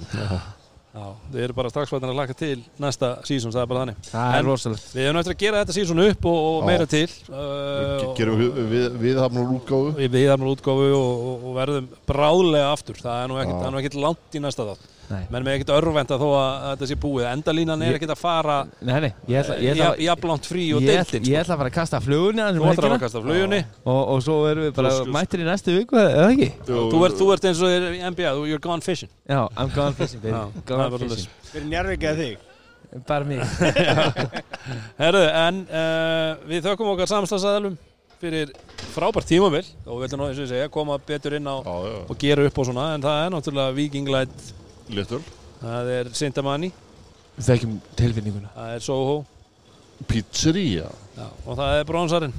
Já, við erum bara strax fættin að laka til næsta sísón, það er bara þannig. Er rosalegt. Við hefum eftir að gera þetta sísón upp og, og meira til. Uh, gerum við, við, við hafnum útgáfu. Við við erum útgáfu og, og, og verðum bráðlega aftur. Það er nú er ekkit langt í næsta þátt. Menn með ekkit örvenda þó að, að þetta sé búið. Endalínan er ekkit að fara Nei, nei, ég ætla, ég ætla, jafn- jafnlangt frí og ætla, deildin ég sko. ætla að fara að kasta flugunni um að og, og svo erum við bara mættir í næstu viku, eða ekki? Þú ert, þú ert eins og er í NBA, you're gone fishing. Já, I'm gone fishing, Fyrir njárviki að þig. Bara mig. Herðu, en uh, við þökkum okkar samstagsæðalum fyrir frábært tímabil. Og við ætlum nú eins og ég segja koma betur inn á já, já, og gera upp og svona. En það er náttúrulega Viking Léttul það er Sintamani, Við þekkjum tilfinninguna. Það er Soho. Pizzeria. Já, og það er Bronsarinn.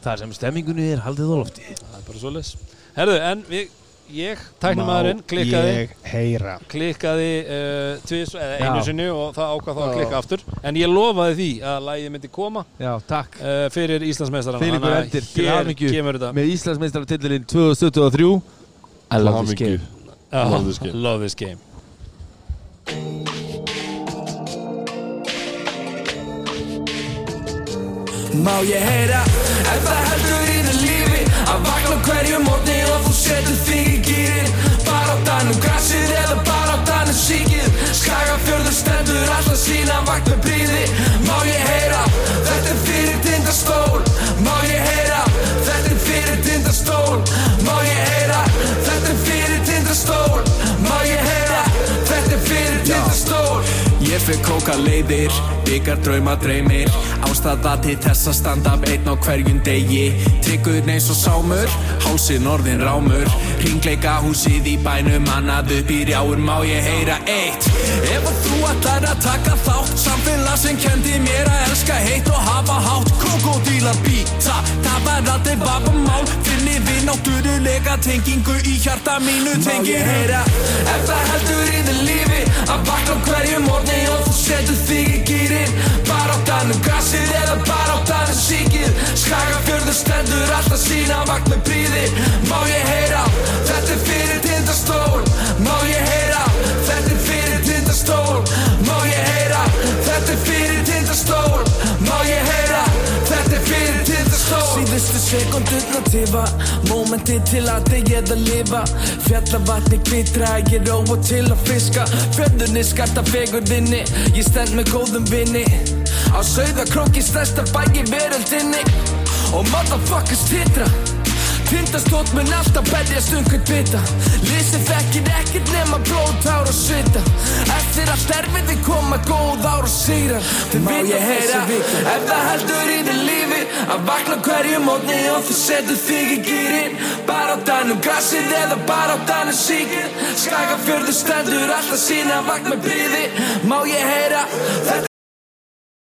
Það sem stemmingunni er haldið á lofti. Það er bara svoleiðis. Herðu, en við, ég, tæknumæðurinn klikkaði. ég heyra. klikkaði uh, tvis, eða einu Já. sinni og það ákvað þá að Já. klikka aftur. En ég lofaði því að lægið myndi koma. Já, takk. Uh, fyrir Íslandsmeistarana Fyrir ykkur endir, til hér hamingju. kemur þetta. Með Íslandsmeistarartillin 2023 I love this game. Já, Love this game. Má ég heyra? Ef það heldur í þið lífi Að vakna hverju mótni og þú setur þig í gýrin danum grassið eða danum síkið? Skagafjörður stendur alltaf sína vakt með bríði Má ég heyra? Þetta er fyrir tindastól Má ég heyra? Þetta er fyrir tindastól Má ég heyra? Þetta er fyrir Fyrir kóka leiðir, byggar drauma dreymir Ástæða til þess að standa einn á hverjum degi. Tryggur neins og sámur, hálsin orðin rámur Ringleika húsið í bænum, annað upp í rjáur Má ég heyra eitt. Ef að þú ætlar að taka þátt Samfélag sem kendi mér að elska heitt og hafa hátt. Krokodílar býta, það var aldrei vapamál. Finni við náttúrulega tengingu í hjarta mínu Tengir heyra, ef það heldur í þið lífi Að vakna á hverju morgni og þú setur þig í gýrin Danum gassið eða bara á danum síkið Skagafjörður stendur alltaf sína vakt með bríði Má ég heyra, þetta er fyrir tindastól. Má ég heyra, þetta er fyrir tindastól. Má ég heyra, þetta er fyrir tindastól. Má ég heyra, þetta er fyrir tindastól. Síðustu sekundurna tifa Mómenti til að þig eða lifa. Fjallavatni kvitra, ég róa til að fiska. Fjörðunni skarta fegurðinni Ég stend með góðum vinni Á sauðakróki stærsta bæi veröldinni. Og motherfuckers titra. Tindastótt mun alltaf berjast um hvern bita. Lýsið þekkir ekkert nema blóð, tár og svita. Eftir allt erfiði koma góð ár og sigrar Þið ég heyra, ef það heldur í þið lífi Að vakna hverju mótni og þú setur þig í gýrin Bara á danum grassið eða bara á danum síkið Skagafjörður stendur alltaf sína vakt með bríði. Má ég heyra,